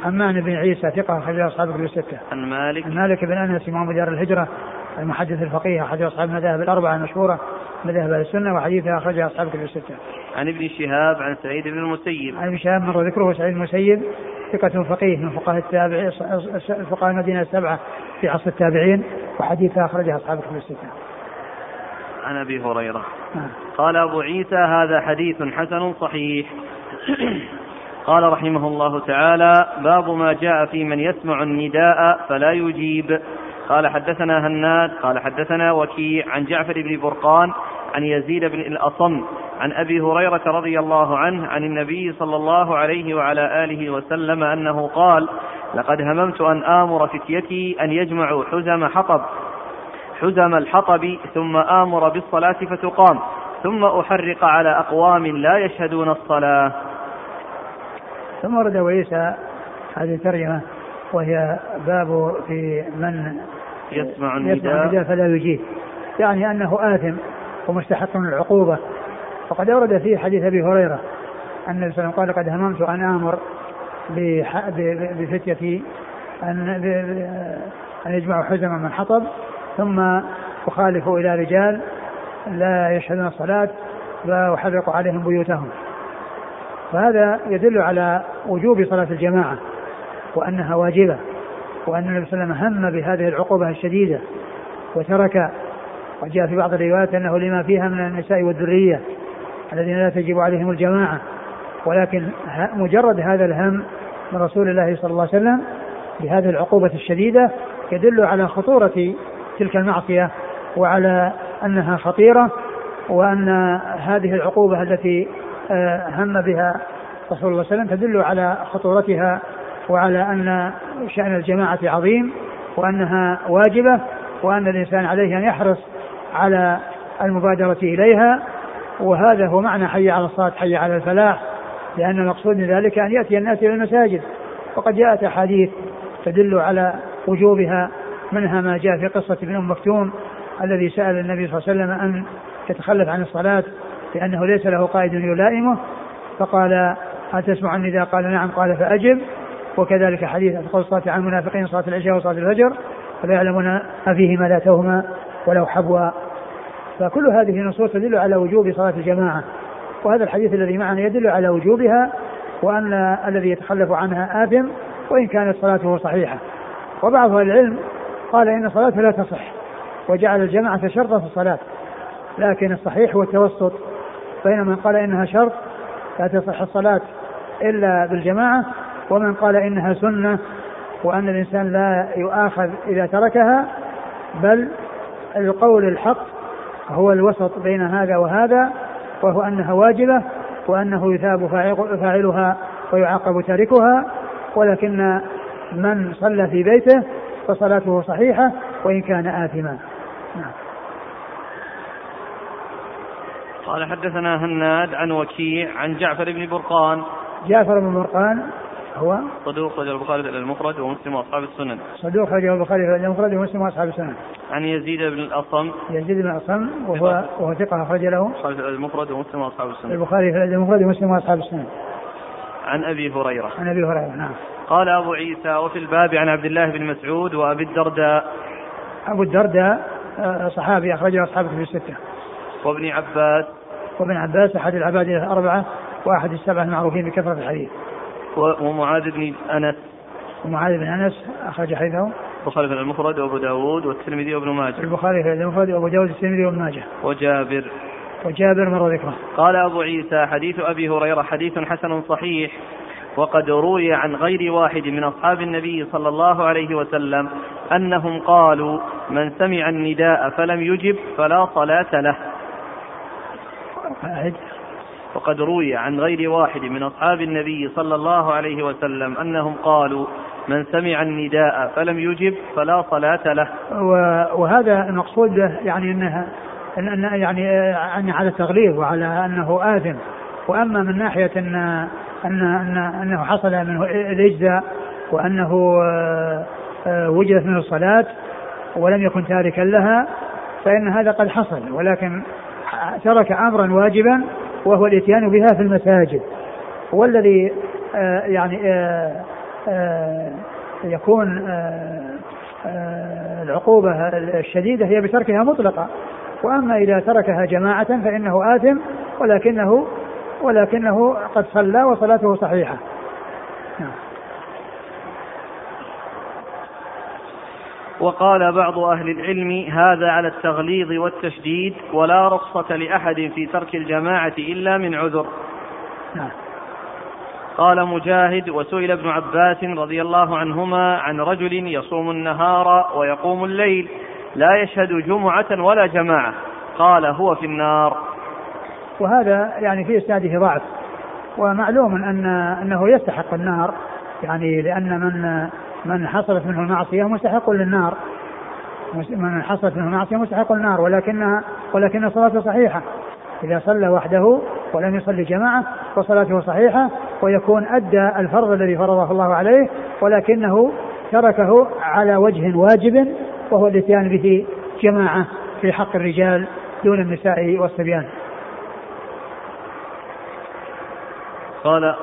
عمان بن عيسى ثقة أخرج أصحاب الكتب الستة. عن مالك. عن مالك بن أنس إمام دار الهجرة. المحدث الفقيه أحد أصحاب المذاهب الأربعة المشهورة مذاهب أهل السنة وحديثه أخرجه أصحاب الكتب الستة. عن ابن شهاب عن سعيد بن المسيب. عن ابن شهاب مر ذكره سعيد بن المسيب ثقة فقيه من فقهاء التابع فقهاء المدينة السبعة في عصر التابعين وحديثه أخرجه أصحاب الكتب الستة. عن أبي هريرة نعم. قال أبو عيسى هذا حديث حسن صحيح قال رحمه الله تعالى باب ما جاء في من يسمع النداء فلا يجيب قال حدثنا هناد قال حدثنا وكيع عن جعفر بن برقان عن يزيد بن الأصم عن أبي هريرة رضي الله عنه عن النبي صلى الله عليه وعلى آله وسلم أنه قال لقد هممت أن آمر فتيتي أن يجمعوا حزم حطب حزم الحطب ثم آمر بالصلاة فتقام ثم أحرق على أقوام لا يشهدون الصلاة. ثم ورد وعيسى هذه الترجمة وهي باب في من يسمع النداء, النداء فلا يجيب. يعني أنه آثم ومستحق من العقوبة. وقد أورد فيه حديث أبي هريرة أن النبي صلى الله عليه وسلم قال قد هممت أن آمر بفتيتي أن أن يجمعوا حزما من حطب. ثم أخالف إلى رجال لا يشهدون الصلاة وأحرق عليهم بيوتهم. فهذا يدل على وجوب صلاة الجماعة وأنها واجبة. وأن النبي صلى الله عليه وسلم هم بهذه العقوبة الشديدة وترك وجاء في بعض الروايات أنه لما فيها من النساء والذرية الذين لا تجب عليهم الجماعة ولكن مجرد هذا الهم من رسول الله صلى الله عليه وسلم بهذه العقوبة الشديدة يدل على خطورة تلك المعصية وعلى أنها خطيرة وأن هذه العقوبة التي آه، هم بها رسول الله صلى الله عليه وسلم تدل على خطورتها وعلى أن شأن الجماعة عظيم وأنها واجبة وأن الإنسان عليه أن يحرص على المبادرة إليها وهذا هو معنى حي على الصلاة حي على الفلاح لأن المقصود من ذلك أن يأتي الناس إلى المساجد. وقد جاءت أحاديث تدل على وجوبها منها ما جاء في قصة ابن أم مكتوم الذي سأل النبي صلى الله عليه وسلم أن يتخلف عن الصلاة لأنه ليس له قائد يلائمه فقال هل تسمع النداء قال نعم؟ قال فأجب. وكذلك حديث أثقل الصلاة عن المنافقين صلاة العشاء وصلاة الفجر فلا يعلمون فيهما لا توهما ولو حبوا. فكل هذه النصوص تدل على وجوب صلاة الجماعة. وهذا الحديث الذي معنا يدل على وجوبها وأن الذي يتخلف عنها آثم وإن كانت صلاته صحيحة. وبعض أهل العلم قال إن صلاته لا تصح وجعل الجماعة شرطا في الصلاة. لكن الصحيح هو التوسط. بين من قال إنها شرط لا تصح الصلاة إلا بالجماعة ومن قال إنها سنة وأن الإنسان لا يؤاخذ إذا تركها بل القول الحق هو الوسط بين هذا وهذا وهو أنها واجبة وأنه يثاب فاعلها ويعاقب تاركها ولكن من صلى في بيته فصلاته صحيحة وإن كان آثما. نعم. قال حدثنا هناد عن وكيع عن جعفر بن برقان. جعفر بن برقان هو؟ صدوق خرج البخاري المفرد ومسلم وأصحاب السنن. صدوق خرج البخاري المفرد ومسلم وأصحاب السنن. عن يزيد بن الأصم. يزيد بن الأصم وهو وهو ثقة أخرج له. المفرد ومسلم وأصحاب السنن. البخاري في المفرد ومسلم وأصحاب السنن. عن أبي هريرة. عن أبي هريرة نعم. قال أبو عيسى وفي الباب عن عبد الله بن مسعود وأبي الدرداء. أبو الدرداء آه، صحابي أخرجه أصحابه في الستة. وابن عباس. وابن عباس أحد العباد الأربعة وأحد السبعة المعروفين بكثرة الحديث. ومعاذ بن أنس. ومعاذ بن أنس أخرج حديثه. البخاري في المفرد وأبو داود والترمذي وابن ماجه. البخاري في المفرد وأبو داود والترمذي وابن ماجه. وجابر. وجابر مر ذكره. قال أبو عيسى حديث أبي هريرة حديث حسن صحيح وقد روي عن غير واحد من أصحاب النبي صلى الله عليه وسلم أنهم قالوا من سمع النداء فلم يجب فلا صلاة له. وقد روي عن غير واحد من أصحاب النبي صلى الله عليه وسلم أنهم قالوا من سمع النداء فلم يجب فلا صلاة له. وهذا المقصود يعني أنها أن يعني يعني على التغليظ وعلى أنه آثم. وأما من ناحية أن أن أن أنه حصل منه الإجزاء وأنه آه، آه، وجدت منه الصلاة ولم يكن تاركا لها فإن هذا قد حصل. ولكن ترك أمرا واجبا وهو الإتيان بها في المساجد والذي آه يعني آه آه يكون العقوبة الشديدة هي بتركها مطلقة وأما إذا تركها جماعة فإنه آثم ولكنه ولكنه قد صلى وصلاته صحيحة نعم. وقال بعض أهل العلم هذا على التغليظ والتشديد ولا رخصة لأحد في ترك الجماعة إلا من عذر. نعم. قال مجاهد وسئل ابن عباس رضي الله عنهما عن رجل يصوم النهار ويقوم الليل لا يشهد جمعة ولا جماعة. قال هو في النار. وهذا يعني في إسناده ضعف. ومعلوم أن أنه يستحق النار يعني لأن من من حصلت منه المعصية مستحق للنار من حصلت منه المعصية مستحق للنار ولكنها ولكن صلاته صحيحة إذا صلى وحده ولم يصلي جماعة فصلاته صحيحة ويكون أدى الفرض الذي فرضه الله عليه ولكنه تركه على وجه واجب وهو الاتيان به جماعة في حق الرجال دون النساء والصبيان. قال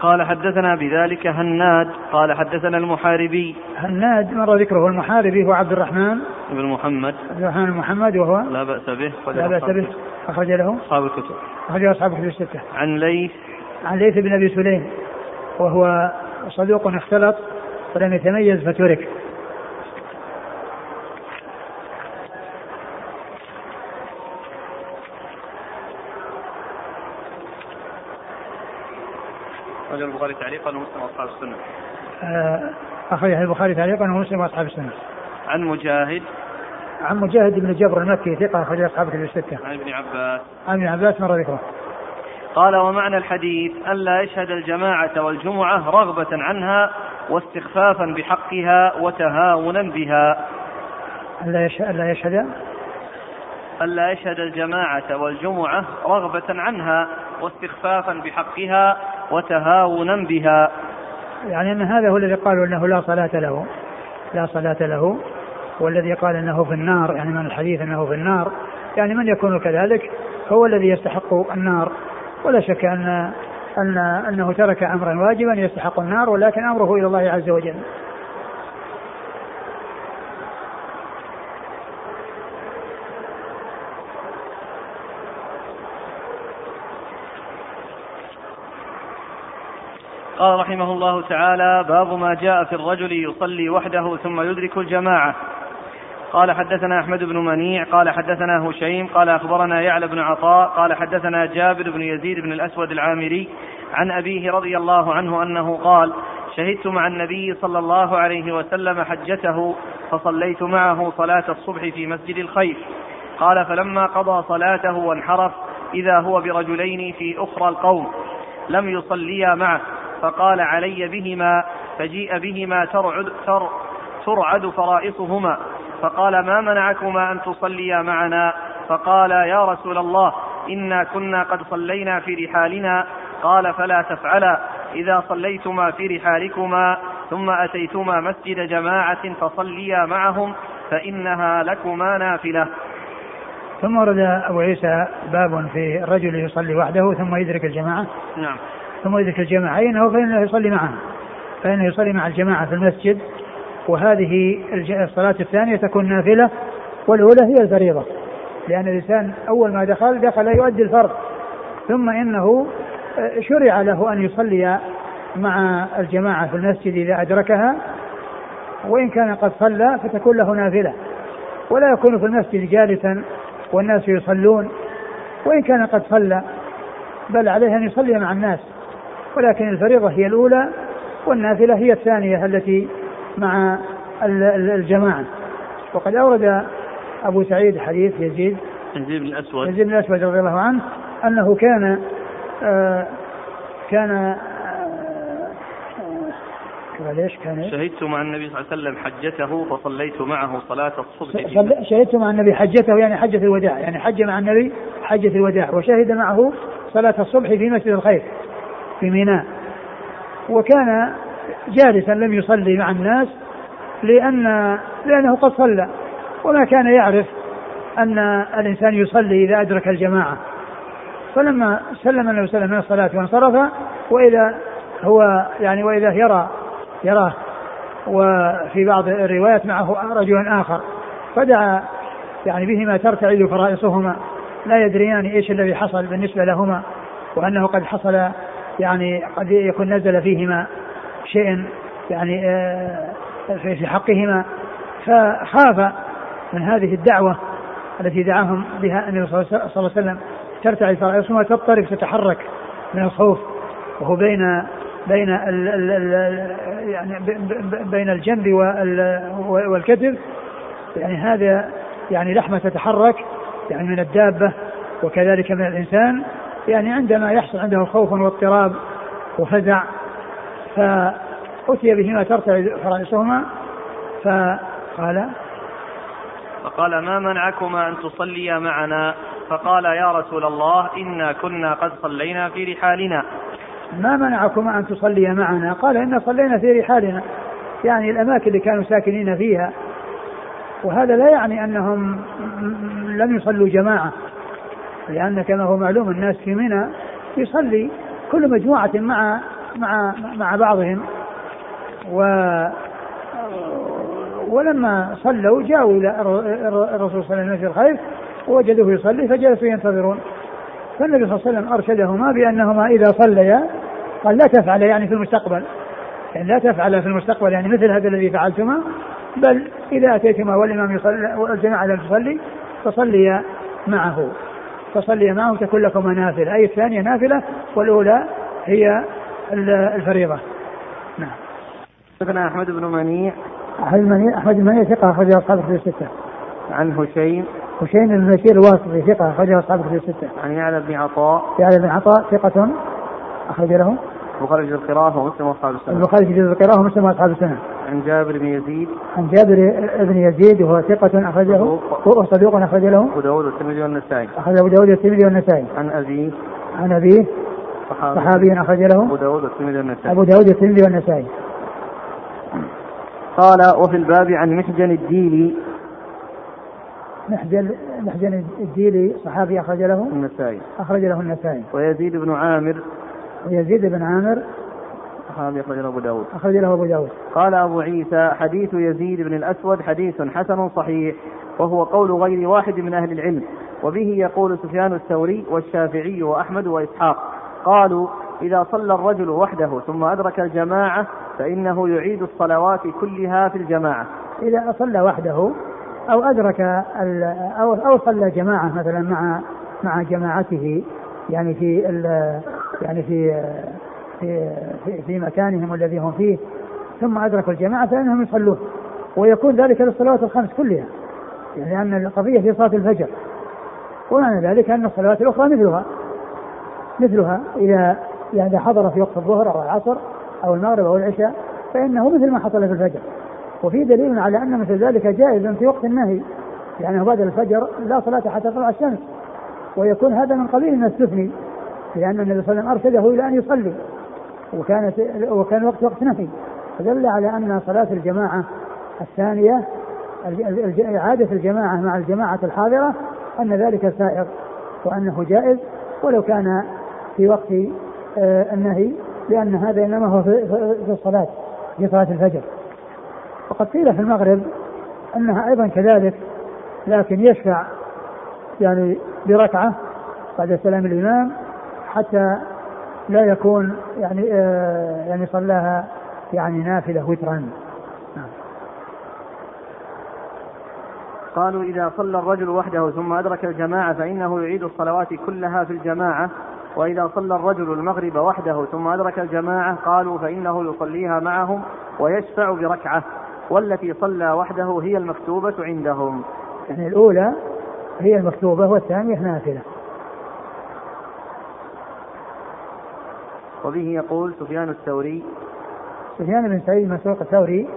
قال حدثنا بذلك هناد قال حدثنا المحاربي. هناد مر ذكره المحاربي هو عبد الرحمن. بن محمد. عبد الرحمن محمد وهو لا بأس به لا بأس به أخرج له. أصحاب الكتب. أخرج له أصحاب الكتب الستة. عن ليث. عن ليث بن أبي سليم وهو صدوق اختلط ولم يتميز فترك أخرج البخاري تعليقا ومسلم وأصحاب السنة. آه، أخرج البخاري تعليقا ومسلم وأصحاب السنة. عن مجاهد عن مجاهد بن جبر المكي ثقة أخرج أصحاب كتب الستة. عن ابن عباس. عن ابن عباس مر ذكره. قال ومعنى الحديث ألا يشهد الجماعة والجمعة رغبة عنها واستخفافا بحقها وتهاونا بها. ألا يشهد ألا يشهد ألا يشهد الجماعة والجمعة رغبة عنها واستخفافا بحقها وتهاونا بها. يعني أن هذا هو الذي قالوا أنه لا صلاة له. لا صلاة له. والذي قال أنه في النار يعني من الحديث أنه في النار. يعني من يكون كذلك؟ هو الذي يستحق النار. ولا شك أن أن أنه ترك أمرا واجبا يستحق النار ولكن أمره إلى الله عز وجل. قال رحمه الله تعالى باب ما جاء في الرجل يصلي وحده ثم يدرك الجماعة. قال حدثنا أحمد بن منيع قال حدثنا هشيم قال أخبرنا يعلى بن عطاء قال حدثنا جابر بن يزيد بن الأسود العامري عن أبيه رضي الله عنه أنه قال شهدت مع النبي صلى الله عليه وسلم حجته فصليت معه صلاة الصبح في مسجد الخيف قال فلما قضى صلاته وانحرف إذا هو برجلين في أخرى القوم لم يصليا معه. فقال علي بهما فجيء بهما ترعد, تر ترعد فرائصهما. فقال ما منعكما أن تصليا معنا؟ فقال يا رسول الله إنا كنا قد صلينا في رحالنا. قال فلا تفعلا. إذا صليتما في رحالكما ثم أتيتما مسجد جماعة فصليا معهم فإنها لكما نافلة. ثم ورد أبو عيسى باب في الرجل يصلي وحده ثم يدرك الجماعة. نعم. ثم يدرك الجماعة أي أنه فإنه يصلي معها فإنه يصلي مع الجماعة في المسجد. وهذه الصلاة الثانية تكون نافلة والأولى هي الفريضة. لأن الإنسان أول ما دخل دخل يؤدي الفرض. ثم إنه آه، شرع له أن يصلي مع الجماعة في المسجد إذا أدركها. وإن كان قد صلى فتكون له نافلة. ولا يكون في المسجد جالسا والناس يصلون. وإن كان قد صلى بل عليه أن يصلي مع الناس. ولكن الفريضة هي الأولى والنافلة هي الثانية التي مع الجماعة. وقد أورد أبو سعيد حديث يزيد يزيد بن الأسود. يزيد بن الأسود رضي الله عنه أنه كان آه كان آه ليش كان شهدت مع النبي صلى الله عليه وسلم حجته فصليت معه صلاة الصبح. شهدت مع النبي حجته يعني حجة الوداع يعني حج مع النبي حجة الوداع وشهد معه صلاة الصبح في مسجد الخير. في ميناء وكان جالسا لم يصلي مع الناس لأن لأنه قد صلى. وما كان يعرف أن الإنسان يصلي إذا أدرك الجماعة. فلما سلم النبي صلى الله عليه وسلم من الصلاة وانصرف وإذا هو يعني وإذا يرى يراه. وفي بعض الروايات معه رجل آخر. فدعا يعني بهما ترتعد فرائصهما. لا يدريان إيش الذي حصل بالنسبة لهما وأنه قد حصل يعني قد يكون نزل فيهما شيء يعني آه، في حقهما. فخاف من هذه الدعوة التي دعاهم بها النبي صلى الله عليه وسلم. ترتعد فرائصهما تضطرب تتحرك من الخوف. وهو بين بين ال ال ال يعني بين الجنب والكتف يعني هذا يعني لحمة تتحرك يعني من الدابة وكذلك من الإنسان. يعني عندما يحصل عنده خوف واضطراب وفزع فأتي بهما ترتعد فرائصهما فقال فقال ما منعكما أن تصليا معنا؟ فقال يا رسول الله إنا كنا قد صلينا في رحالنا. ما منعكما أن تصليا معنا؟ قال إنا صلينا في رحالنا. يعني الأماكن اللي كانوا ساكنين فيها. وهذا لا يعني أنهم لم يصلوا جماعة. لأن كما هو معلوم الناس في منى يصلي كل مجموعة مع مع مع بعضهم. و ولما صلوا جاءوا إلى الرسول صلى الله عليه وسلم في الخير ووجدوه يصلي فجلسوا ينتظرون. فالنبي صلى الله عليه وسلم أرشدهما بأنهما إذا صليا قال لا تفعل يعني في المستقبل. يعني لا تفعل في المستقبل يعني مثل هذا الذي فعلتما بل إذا أتيتما والإمام يصلي والجماعة لم تصلي فصليا معه. فصلي معه تكون لكما نافلة. أي الثانية نافلة والأولى هي الفريضة. نعم. حدثنا أحمد بن منيع. أحمد بن منيع أحمد بن منيع ثقة أخرجه أصحاب الكتب الستة. عن هشيم. هشيم بن بشير الواسطي ثقة أخرجه أصحاب الكتب الستة. عن يعلى بن عطاء. يعلى بن عطاء ثقة أخرج له. البخاري في القراءة ومسلم وأصحاب السنة. البخاري في القراءة ومسلم وأصحاب السنة. عن جابر بن يزيد. عن جابر بن يزيد وهو ثقة أخرجه هو صدوق أخرج له أبو داود والترمذي والنسائي. أخرج أبو داود والترمذي والنسائي. عن أبيه. عن أبيه. صحابي. أخرج له أبو داود والترمذي والنسائي. أبو داود والترمذي والنسائي. قال وفي الباب عن محجن الديلي محجن محجن الديلي صحابي أخرج له النسائي. أخرج له النسائي. ويزيد بن عامر. ويزيد بن عامر أخرج له أبو داود. أخرج له أبو داود. قال أبو عيسى حديث يزيد بن الأسود حديث حسن صحيح وهو قول غير واحد من أهل العلم وبه يقول سفيان الثوري والشافعي وأحمد وإسحاق. قالوا إذا صلى الرجل وحده ثم أدرك الجماعة فإنه يعيد الصلوات كلها في الجماعة. إذا صلى وحده أو أدرك أو أو صلى جماعة مثلا مع مع جماعته يعني في يعني في في في, في مكانهم الذي هم فيه ثم أدركوا الجماعة فإنهم يصلون ويكون ذلك للصلوات الخمس كلها يعني أن القضية في صلاة الفجر ومعنى ذلك أن الصلوات الأخرى مثلها مثلها إذا يعني حضر في وقت الظهر أو العصر أو المغرب أو العشاء فإنه مثل ما حصل في الفجر وفي دليل على أن مثل ذلك جائز في وقت النهي يعني بعد الفجر لا صلاة حتى تطلع الشمس. ويكون هذا من قبيل ما استثني لأن النبي صلى الله عليه وسلم أرشده إلى أن يصلي وكانت وكان وقت وقت نهي. فدل على أن صلاة الجماعة الثانية إعادة الجماعة مع الجماعة الحاضرة أن ذلك سائغ وأنه جائز ولو كان في وقت آه، النهي لأن هذا إنما هو في الصلاة في صلاة الفجر. وقد قيل في المغرب أنها أيضا كذلك لكن يشفع يعني بركعة بعد سلام الإمام حتى لا يكون يعني آه يعني صلاها يعني نافلة وترا نعم. قالوا إذا صلى الرجل وحده ثم أدرك الجماعة فإنه يعيد الصلوات كلها في الجماعة وإذا صلى الرجل المغرب وحده ثم أدرك الجماعة قالوا فإنه يصليها معهم ويشفع بركعة والتي صلى وحده هي المكتوبة عندهم يعني الأولى هي المكتوبة والثانية نافلة وبه يقول سفيان الثوري سفيان بن سعيد مسروق الثوري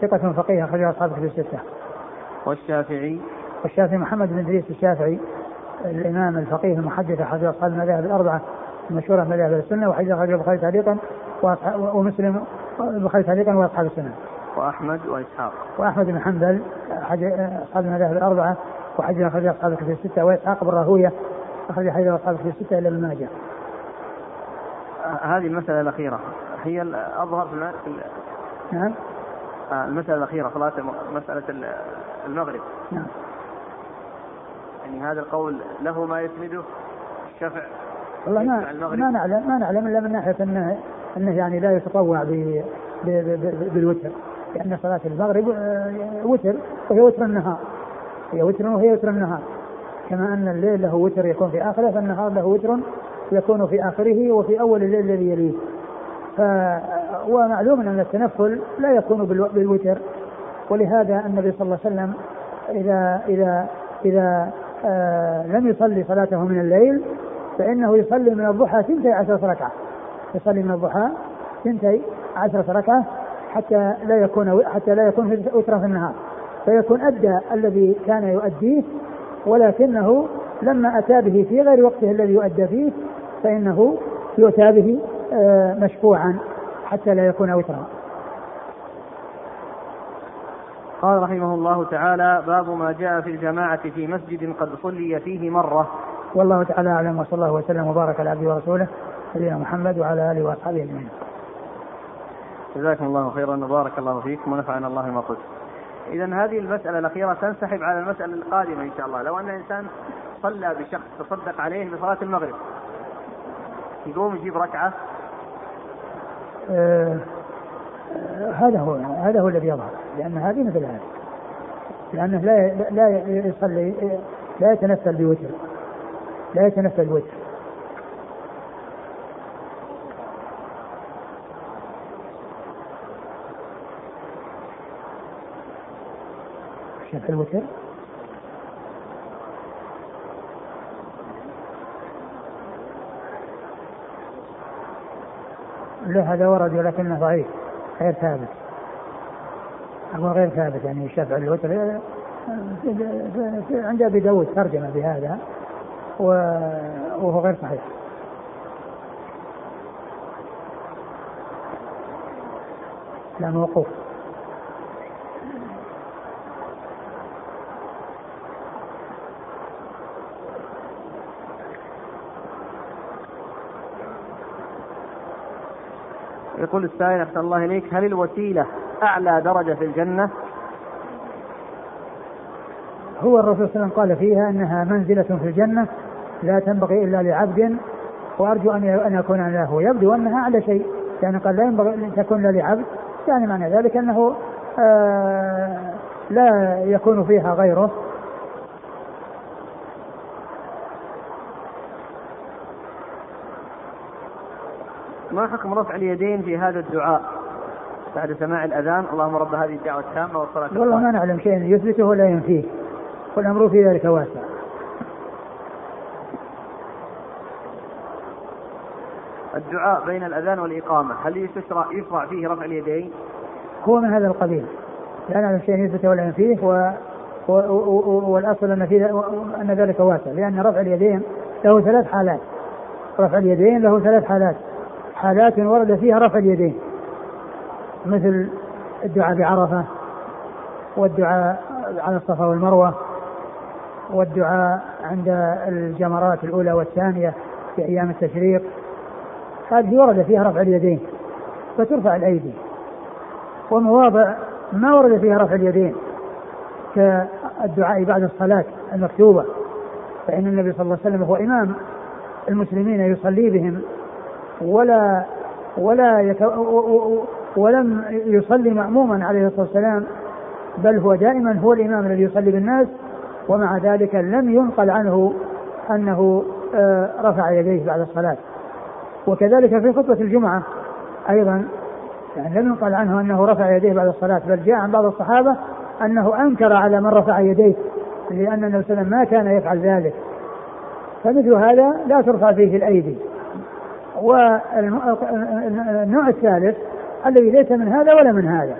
ثقة فقيه أخرج أصحاب في الستة والشافعي والشافعي محمد بن إدريس الشافعي الإمام الفقيه المحدث أحد أصحاب المذاهب الأربعة المشهورة من مذاهب السنة وحديث أخرجه البخاري تعليقا ومسلم البخاري تعليقا وأصحاب السنة. وأحمد وإسحاق. وأحمد بن حنبل أحد أصحاب المذاهب الأربعة وحديث أخرجه أصحاب في الستة. وإسحاق بن راهوية أخرج حديث أصحاب في الستة إلى ابن ماجه. هذه المسألة الأخيرة. هي الأظهر في نعم. آه، المسألة الأخيرة صلاة مسألة المغرب. نعم. يعني هذا القول له ما يسنده الشفع والله ما ما نعلم ما نعلم إلا من ناحية انه إنه يعني لا يتطوع ب بالوتر. لأن صلاة المغرب آه، وتر وهي وتر النهار. هي وتر وهي وتر النهار. كما أن الليل له وتر يكون في آخره فالنهار له وتر يكون في آخره وفي أول الليل الذي يليه. ف ومعلوم أن التنفل لا يكون بالوتر. ولهذا النبي صلى الله عليه وسلم اذا اذا إذا آه لم يصلي صلاته من الليل فإنه يصلي من الضحى ثنتي عشرة ركعة. يصلي من الضحى ثنتي عشرة ركعة حتى لا يكون حتى لا يكون وترا في النهار. فيكون أدى الذي كان يؤديه ولكنه لما أتى به في غير وقته الذي يؤدى فيه فإنه يؤتى به آه مشفوعا حتى لا يكون وترا. قال رحمه الله تعالى باب ما جاء في الجماعة في مسجد قد صلي فيه مرة. والله تعالى أعلم وصلى الله وسلم وبارك على عبده ورسوله نبينا محمد وعلى آله وأصحابه أجمعين. جزاكم الله خيرا وبارك الله فيكم ونفعنا الله ما قلت. إذا هذه المسألة الأخيرة تنسحب على المسألة القادمة إن شاء الله. لو أن إنسان صلى بشخص تصدق عليه بصلاة المغرب. يقوم يجيب ركعة. آه هذا هو هذا هو الذي يظهر لأن هذه مثل هذه. لأنه لا لا يصلي لا يتنفل بوتر لا يتنفل بوتر. شاف الوتر لا هذا ورد ولكنه ضعيف غير ثابت. أقول غير ثابت يعني الشفع الوتر عند أبي داود ترجمة بهذا وهو غير صحيح. لا موقوف. يقول السائل أحسن الله إليك هل الوسيلة أعلى درجة في الجنة؟ هو الرسول صلى الله عليه وسلم قال فيها أنها منزلة في الجنة لا تنبغي إلا لعبد وأرجو أن أن يكون له ويبدو أنها على شيء يعني قال لا ينبغي أن تكون لعبد يعني معنى ذلك أنه آه لا يكون فيها غيره ما حكم رفع اليدين في هذا الدعاء بعد سماع الأذان؟ اللهم رب هذه الدعوة التامة والصلاة والله ما نعلم شيئا يثبته ولا ينفيه. والأمر في ذلك واسع. الدعاء بين الأذان والإقامة هل يشرع يشرع فيه رفع اليدين؟ هو من هذا القبيل. لا نعلم شيئا يثبته ولا ينفيه و... و... و... والأصل أن, في... أن ذلك واسع. لأن رفع اليدين له ثلاث حالات. رفع اليدين له ثلاث حالات. حالات ورد فيها رفع اليدين مثل الدعاء بعرفة والدعاء على الصفا والمروة والدعاء عند الجمرات الأولى والثانية في أيام التشريق هذه ورد فيها رفع اليدين فترفع الأيدي. ومواضع ما ورد فيها رفع اليدين كالدعاء بعد الصلاة المكتوبة فإن النبي صلى الله عليه وسلم هو إمام المسلمين يصلي بهم ولا ولا. ولم يصلي مأموما عليه الصلاة والسلام بل هو دائما هو الإمام الذي يصلي بالناس ومع ذلك لم ينقل عنه أنه آه، رفع يديه بعد الصلاة وكذلك في خطبة الجمعة أيضا يعني لم ينقل عنه أنه رفع يديه بعد الصلاة بل جاء عن بعض الصحابة أنه أنكر على من رفع يديه لأن النبي صلى الله عليه وسلم ما كان يفعل ذلك فمثل هذا لا ترفع فيه الأيدي والنوع الثالث الذي ليس من هذا ولا من هذا.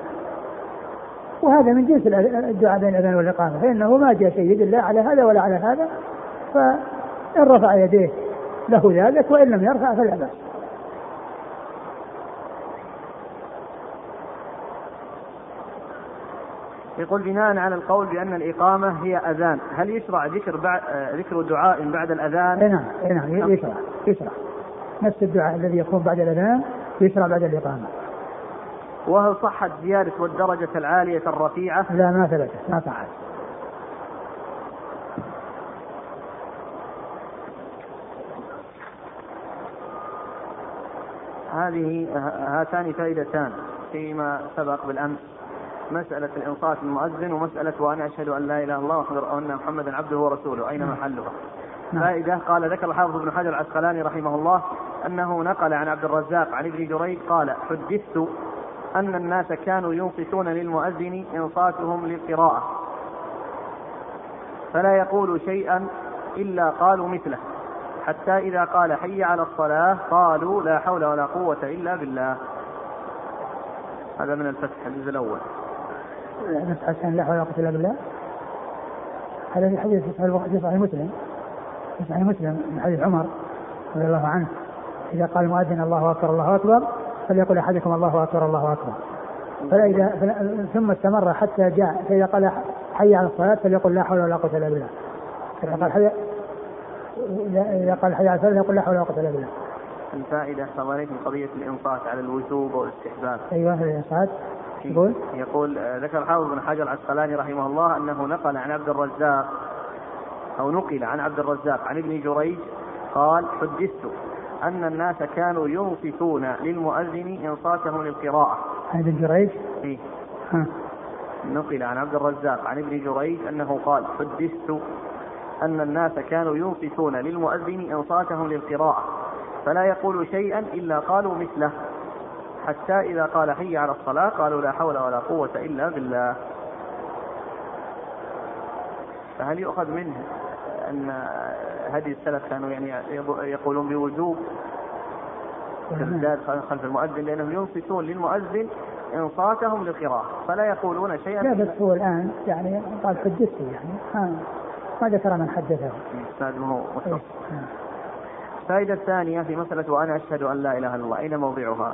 وهذا من جنس الدعاء بين الأذان والإقامة. فإنه ما جاء شيء لا على هذا ولا على هذا فإن رفع يديه له ذلك وإن لم يرفع فلا بأس. يقول بناء على القول بأن الإقامة هي أذان، هل يشرع ذكر بعد ذكر دعاء بعد الأذان؟ اي نعم اي نعم. يشرع يشرع. نفس الدعاء الذي يكون بعد الأذان يشرع بعد الإقامة. وهل صحت زيادة والدرجة العالية الرفيعة؟ لا ما ثبتت ما صحت. هذه هاتان فائدتان فيما سبق بالأمس مسألة الإنصات المؤذن ومسألة وأنا أشهد أن لا إله إلا الله وأن محمدا عبده ورسوله أين نعم. محلها؟ نعم. فائدة قال ذكر الحافظ ابن حجر العسقلاني رحمه الله أنه نقل عن عبد الرزاق عن ابن جريج قال حدثت أن الناس كانوا ينصتون للمؤذن إنصاتهم للقراءة. فلا يقول شيئا إلا قالوا مثله. حتى إذا قال حي على الصلاة قالوا لا حول ولا قوة إلا بالله. هذا من الفتح الجزء الأول. مسألة لا حول ولا قوة إلا بالله. هذا في حديث في صحيح مسلم. في صحيح مسلم من حديث عمر رضي الله عنه إذا قال المؤذن الله أكبر الله أكبر فليقول أحدكم الله أكبر الله أكبر. فإذا ثم استمر حتى جاء فإذا قال حي على الصلاة فليقل لا حول ولا قوة إلا بالله. إذا قال حي إذا قال حي على الصلاة فليقل لا حول ولا قوة إلا بالله. الفائدة عليكم. قضية الإنصات على الوجوب والاستحباب. أيوه الإنصات يقول؟ يقول ذكر الحافظ بن حجر العسقلاني رحمه الله أنه نقل عن عبد الرزاق أو نقل عن عبد الرزاق عن ابن جريج قال حدثت أن الناس كانوا ينصتون للمؤذن إنصاتهم للقراءة. عن ابن جريج؟ إيه. نقل عن عبد الرزاق عن ابن جريج أنه قال حدثت أن الناس كانوا ينصتون للمؤذن إنصاتهم للقراءة فلا يقول شيئا إلا قالوا مثله حتى إذا قال حي على الصلاة قالوا لا حول ولا قوة إلا بالله فهل يؤخذ منه أن هدي السلف كانوا يعني يقولون بوجوب الزاد خلف المؤذن لأنهم ينصتون للمؤذن إنصاتهم للقراءة فلا يقولون شيئا. لا بس هو الآن يعني قال حدثته يعني ما ذكر من حدثه. أستاذ هو إيه، الفائدة الثانية في مسألة وأنا أشهد أن لا إله إلا الله. أين موضعها؟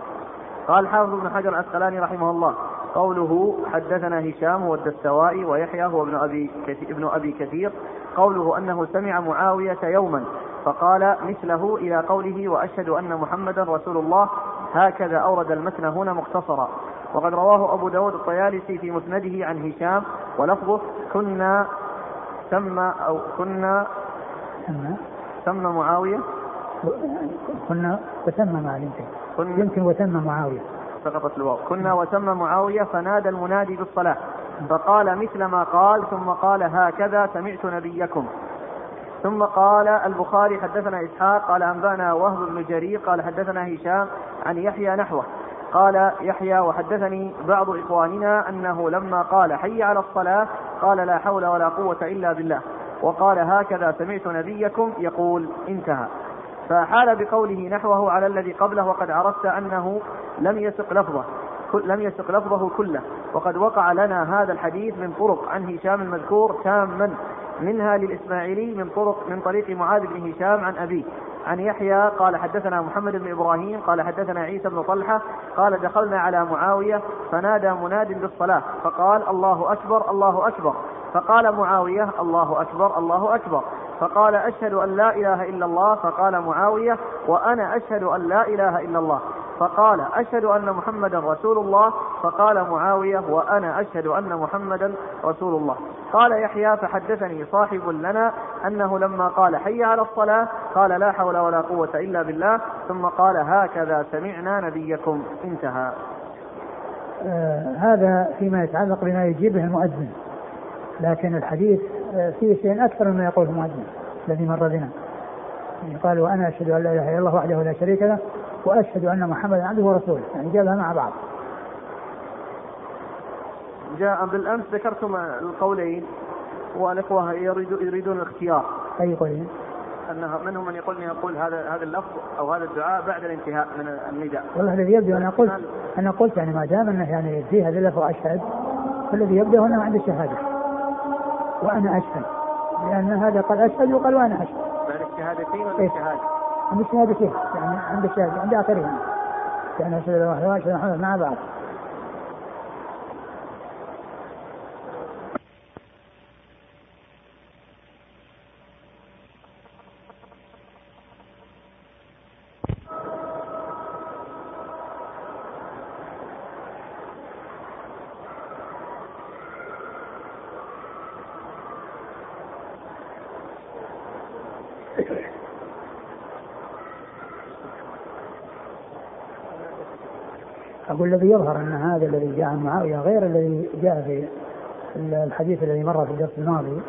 قال حافظ ابن حجر العسقلاني رحمه الله قوله حدثنا هشام هو الدستوائي ويحيى هو ابن أبي كثير ابن أبي كثير قوله أنه سمع معاوية يوما فقال مثله إلى قوله وأشهد أن محمدا رسول الله. هكذا أورد المتن هنا مختصرا. وقد رواه أبو داود الطيالسي في مسنده عن هشام ولفظه كنا سمى أو كنا سمى. معاوية. كنا وتم ما يمكن يمكن وتم معاوية. سقطت الواو. كنا وتم معاوية فنادى المنادي بالصلاة. فقال مثل ما قال ثم قال هكذا سمعت نبيكم. ثم قال البخاري حدثنا إسحاق قال أنبأنا وهب بن جرير قال حدثنا هشام عن يحيى نحوه. قال يحيى وحدثني بعض إخواننا أنه لما قال حي على الصلاة قال لا حول ولا قوة إلا بالله. وقال هكذا سمعت نبيكم يقول انتهى. فحال بقوله نحوه على الذي قبله وقد عرفت أنه لم يسق لفظه. لم يسق لفظه كله. وقد وقع لنا هذا الحديث من طرق عن هشام المذكور تاما. منها للإسماعيلي من طرق من طريق معاذ بن هشام عن أبيه. عن يحيى قال حدثنا محمد بن إبراهيم قال حدثنا عيسى بن طلحة قال دخلنا على معاوية فنادى مناد بالصلاة فقال الله أكبر الله أكبر. فقال معاوية الله أكبر الله أكبر. فقال أشهد أن لا إله إلا الله فقال معاوية وأنا أشهد أن لا إله إلا الله. فقال أشهد أن محمدا رسول الله فقال معاوية وأنا أشهد أن محمدا رسول الله. قال يحيى فحدثني صاحب لنا أنه لما قال حي على الصلاة قال لا حول ولا قوة إلا بالله ثم قال هكذا سمعنا نبيكم. انتهى. آه هذا فيما يتعلق بما يجيبه المؤذن. لكن الحديث آه فيه شيء أكثر مما يقول المؤذن الذي مر بنا. يعني قال وأنا أشهد أن لا إله إلا الله وحده لا شريك له وأشهد أن محمدا عبده ورسوله يعني جابها مع بعض جاء بالأمس ذكرتم القولين والإخوة يريدون الاختيار أي قولين؟ أنه منهم من يقول يقول هذا هذا اللفظ أو هذا الدعاء بعد الانتهاء من النداء. والله الذي يبدو أنا قلت أنا قلت يعني ما دام أنه يعني في هذا اللفظ اشهد فالذي يبدو أنه عند الشهاده. وأنا أشهد لأن هذا قال أشهد وقال وأنا أشهد. بعد الشهادتين ولا عند الشهادتين يعني عند الشهادة عند آخرهم يعني أشهد أن لا إله إلا مع بعض أقول الذي يظهر أن هذا الذي جاء عن معاوية غير الذي جاء في الحديث الذي مر في الدرس الماضي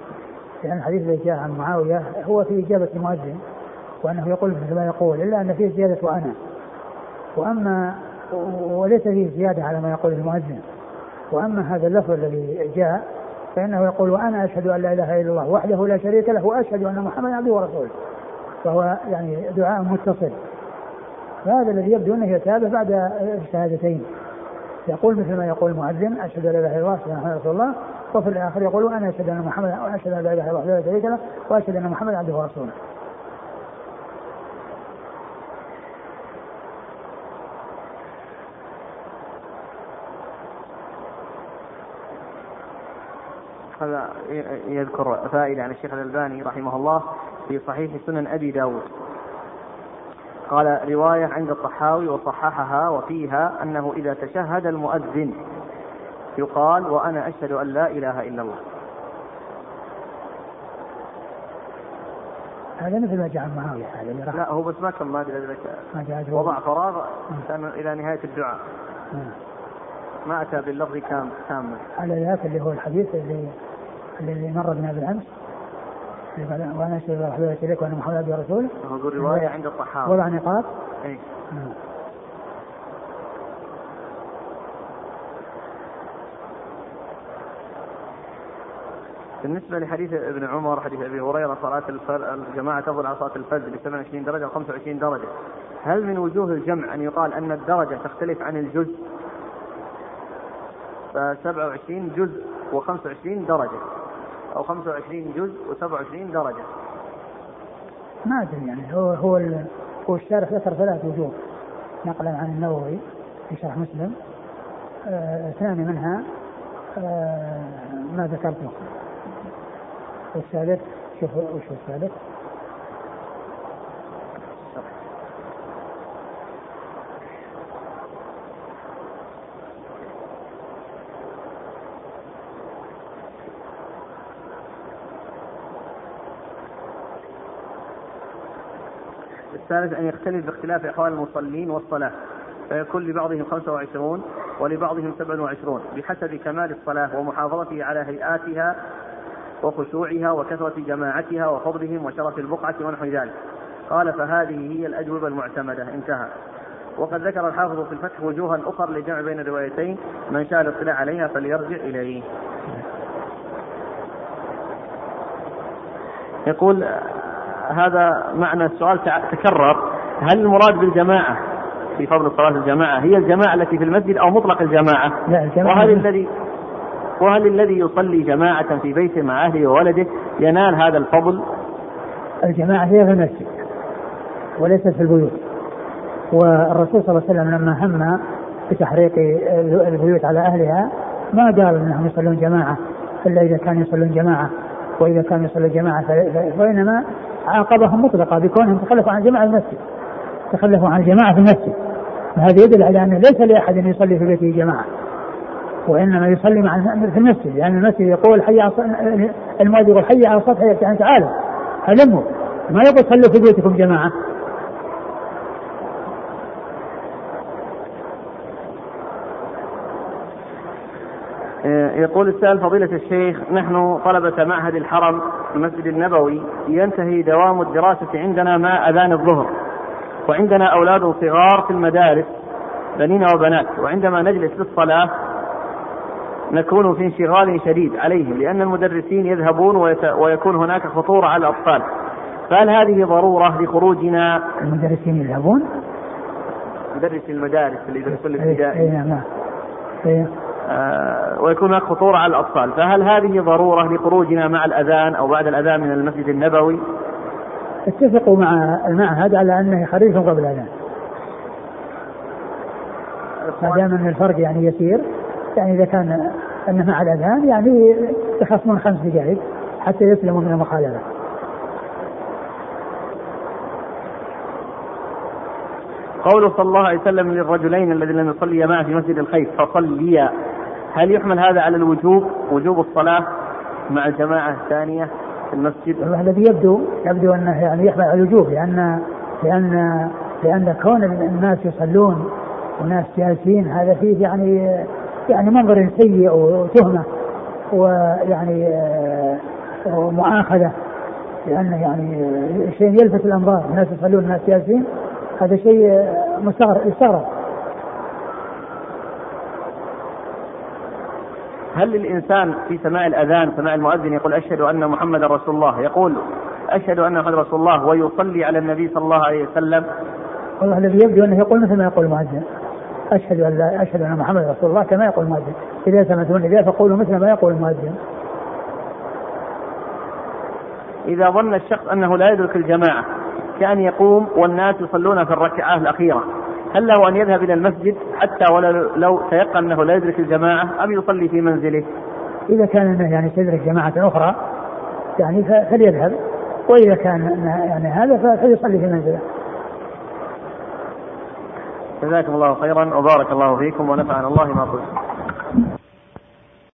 لأن الحديث الذي جاء عن معاوية هو في إجابة المؤذن وأنه يقول مثل ما يقول إلا أن فيه زيادة وأنا. وأما وليس فيه زيادة على ما يقول المؤذن. وأما هذا اللفظ الذي جاء فإنه يقول وأنا أشهد أن لا إله إلا الله وحده لا شريك له وأشهد أن محمدا عبده ورسوله. فهو يعني دعاء متصل. فهذا الذي يبدو أنه يتابع بعد الشهادتين. يقول مثل ما يقول المؤذن أشهد أن لا إله إلا الله اشهد ان محمدا رسول الله. وفي الآخر يقول أنا أشهد أن محمدا واشهد أن لا إله إلا الله لا وأشهد أن محمدا عبده ورسوله. هذا يذكر فائدة عن الشيخ الألباني رحمه الله في صحيح سنن أبي داود. قال رواية عند الطحاوي وصححها وفيها أنه إذا تشهد المؤذن يقال وأنا أشهد أن لا إله إلا الله. هذا مثل ما جاء معاوية هذا لا هو بس ما كان ما أدري وضع فراغ كان إلى نهاية الدعاء. ما أتى باللفظ كام كامل. على ذاك اللي هو الحديث اللي اللي مر بنا بالأمس. وأنا اشهد ان لا اله وأن محمدا عبده ورسوله هو روايه عند الطحاوي. وضع نقاط. اي نعم. بالنسبة لحديث ابن عمر حديث أبي هريرة صلاة الجماعة تفضل على صلاة الفجر ب 27 درجة و 25 درجة. هل من وجوه الجمع أن يقال أن الدرجة تختلف عن الجزء؟ ف 27 جزء و 25 درجة. أو 25 جزء و27 درجة. ما أدري يعني هو هو هو الشارح ذكر ثلاث وجوه. نقلا عن النووي في شرح مسلم. آه ثاني منها آه ما ذكرته. والثالث شوف وش الثالث؟ الثالث أن يختلف باختلاف أحوال المصلين والصلاة. فيكون لبعضهم 25 ولبعضهم 27 بحسب كمال الصلاة ومحافظته على هيئاتها وخشوعها وكثرة جماعتها وفضلهم وشرف البقعة ونحو ذلك. قال فهذه هي الأجوبة المعتمدة. انتهى. وقد ذكر الحافظ في الفتح وجوها أخرى لجمع بين الروايتين من شاء الاطلاع عليها فليرجع إليه. يقول هذا معنى السؤال تكرر. هل المراد بالجماعة في فضل صلاة الجماعة هي الجماعة التي في المسجد أو مطلق الجماعة؟ لا الجماعة وهل الذي وهل الذي يصلي جماعة في بيته مع أهله وولده ينال هذا الفضل؟ الجماعة هي في المسجد وليست في البيوت. والرسول صلى الله عليه وسلم لما هم بتحريق البيوت على أهلها ما قال أنهم يصلون جماعة إلا إذا كانوا يصلون جماعة. وإذا كانوا يصلون جماعة وإنما عاقبهم مطلقة بكونهم تخلفوا عن جماعة المسجد. تخلفوا عن الجماعة في المسجد. وهذا يدل على أنه ليس لأحد أن يصلي في بيته جماعة. وإنما يصلي مع في المسجد. لأن يعني المسجد يقول حي على المؤذن يقول حي على السطح يعني تعالوا هلموا ما يقول صلوا في بيوتكم جماعة. يقول السائل فضيلة الشيخ نحن طلبة معهد الحرم المسجد النبوي ينتهي دوام الدراسة عندنا مع أذان الظهر وعندنا أولاد صغار في المدارس بنين وبنات وعندما نجلس للصلاة نكون في انشغال شديد عليهم لأن المدرسين يذهبون ويكون هناك خطورة على الأطفال فهل هذه ضرورة لخروجنا المدرسين يذهبون؟ مدرس المدارس اللي يدرسون الابتدائي اي نعم إيه. آه ويكون هناك خطورة على الأطفال. فهل هذه ضرورة لخروجنا مع الأذان أو بعد الأذان من المسجد النبوي؟ اتفقوا مع المعهد على أنه يخرجهم قبل الأذان. ما دام أن الفرق يعني يسير يعني إذا كان أنه مع الأذان يعني يخصمون خمس دقائق حتى يسلموا من المخالفة. قوله صلى الله عليه وسلم للرجلين الذين لم يصليا معه في مسجد الخيف فصليا. هل يحمل هذا على الوجوب؟ وجوب الصلاة مع الجماعة الثانية في المسجد؟ الذي يبدو يبدو أنه يعني يحمل على الوجوب لأن لأن لأن كون الناس يصلون وناس جالسين هذا فيه يعني يعني منظر سيء وتهمة ويعني ومؤاخذة لأنه يعني شيء يلفت الأنظار الناس يصلون الناس جالسين. هذا شيء مستغرب يستغرب. هل للإنسان في سماع الأذان سماع المؤذن يقول أشهد أن محمد رسول الله؟ يقول أشهد أن محمد رسول الله ويصلي على النبي صلى الله عليه وسلم. والله الذي يبدو أنه يقول مثل ما يقول المؤذن. أشهد أن لا أشهد أن محمد رسول الله كما يقول المؤذن. إذا سمعتم النداء فقولوا مثل ما يقول المؤذن. إذا ظن الشخص أنه لا يدرك الجماعة كأن يقوم والناس يصلون في الركعة الأخيرة هل له أن يذهب إلى المسجد حتى ولو لو تيقن أنه لا يدرك الجماعة أم يصلي في منزله؟ إذا كان يعني تدرك جماعة أخرى يعني فليذهب وإذا كان يعني هذا فليصلي في منزله. جزاكم الله خيرا وبارك الله فيكم ونفعنا الله ما قلت.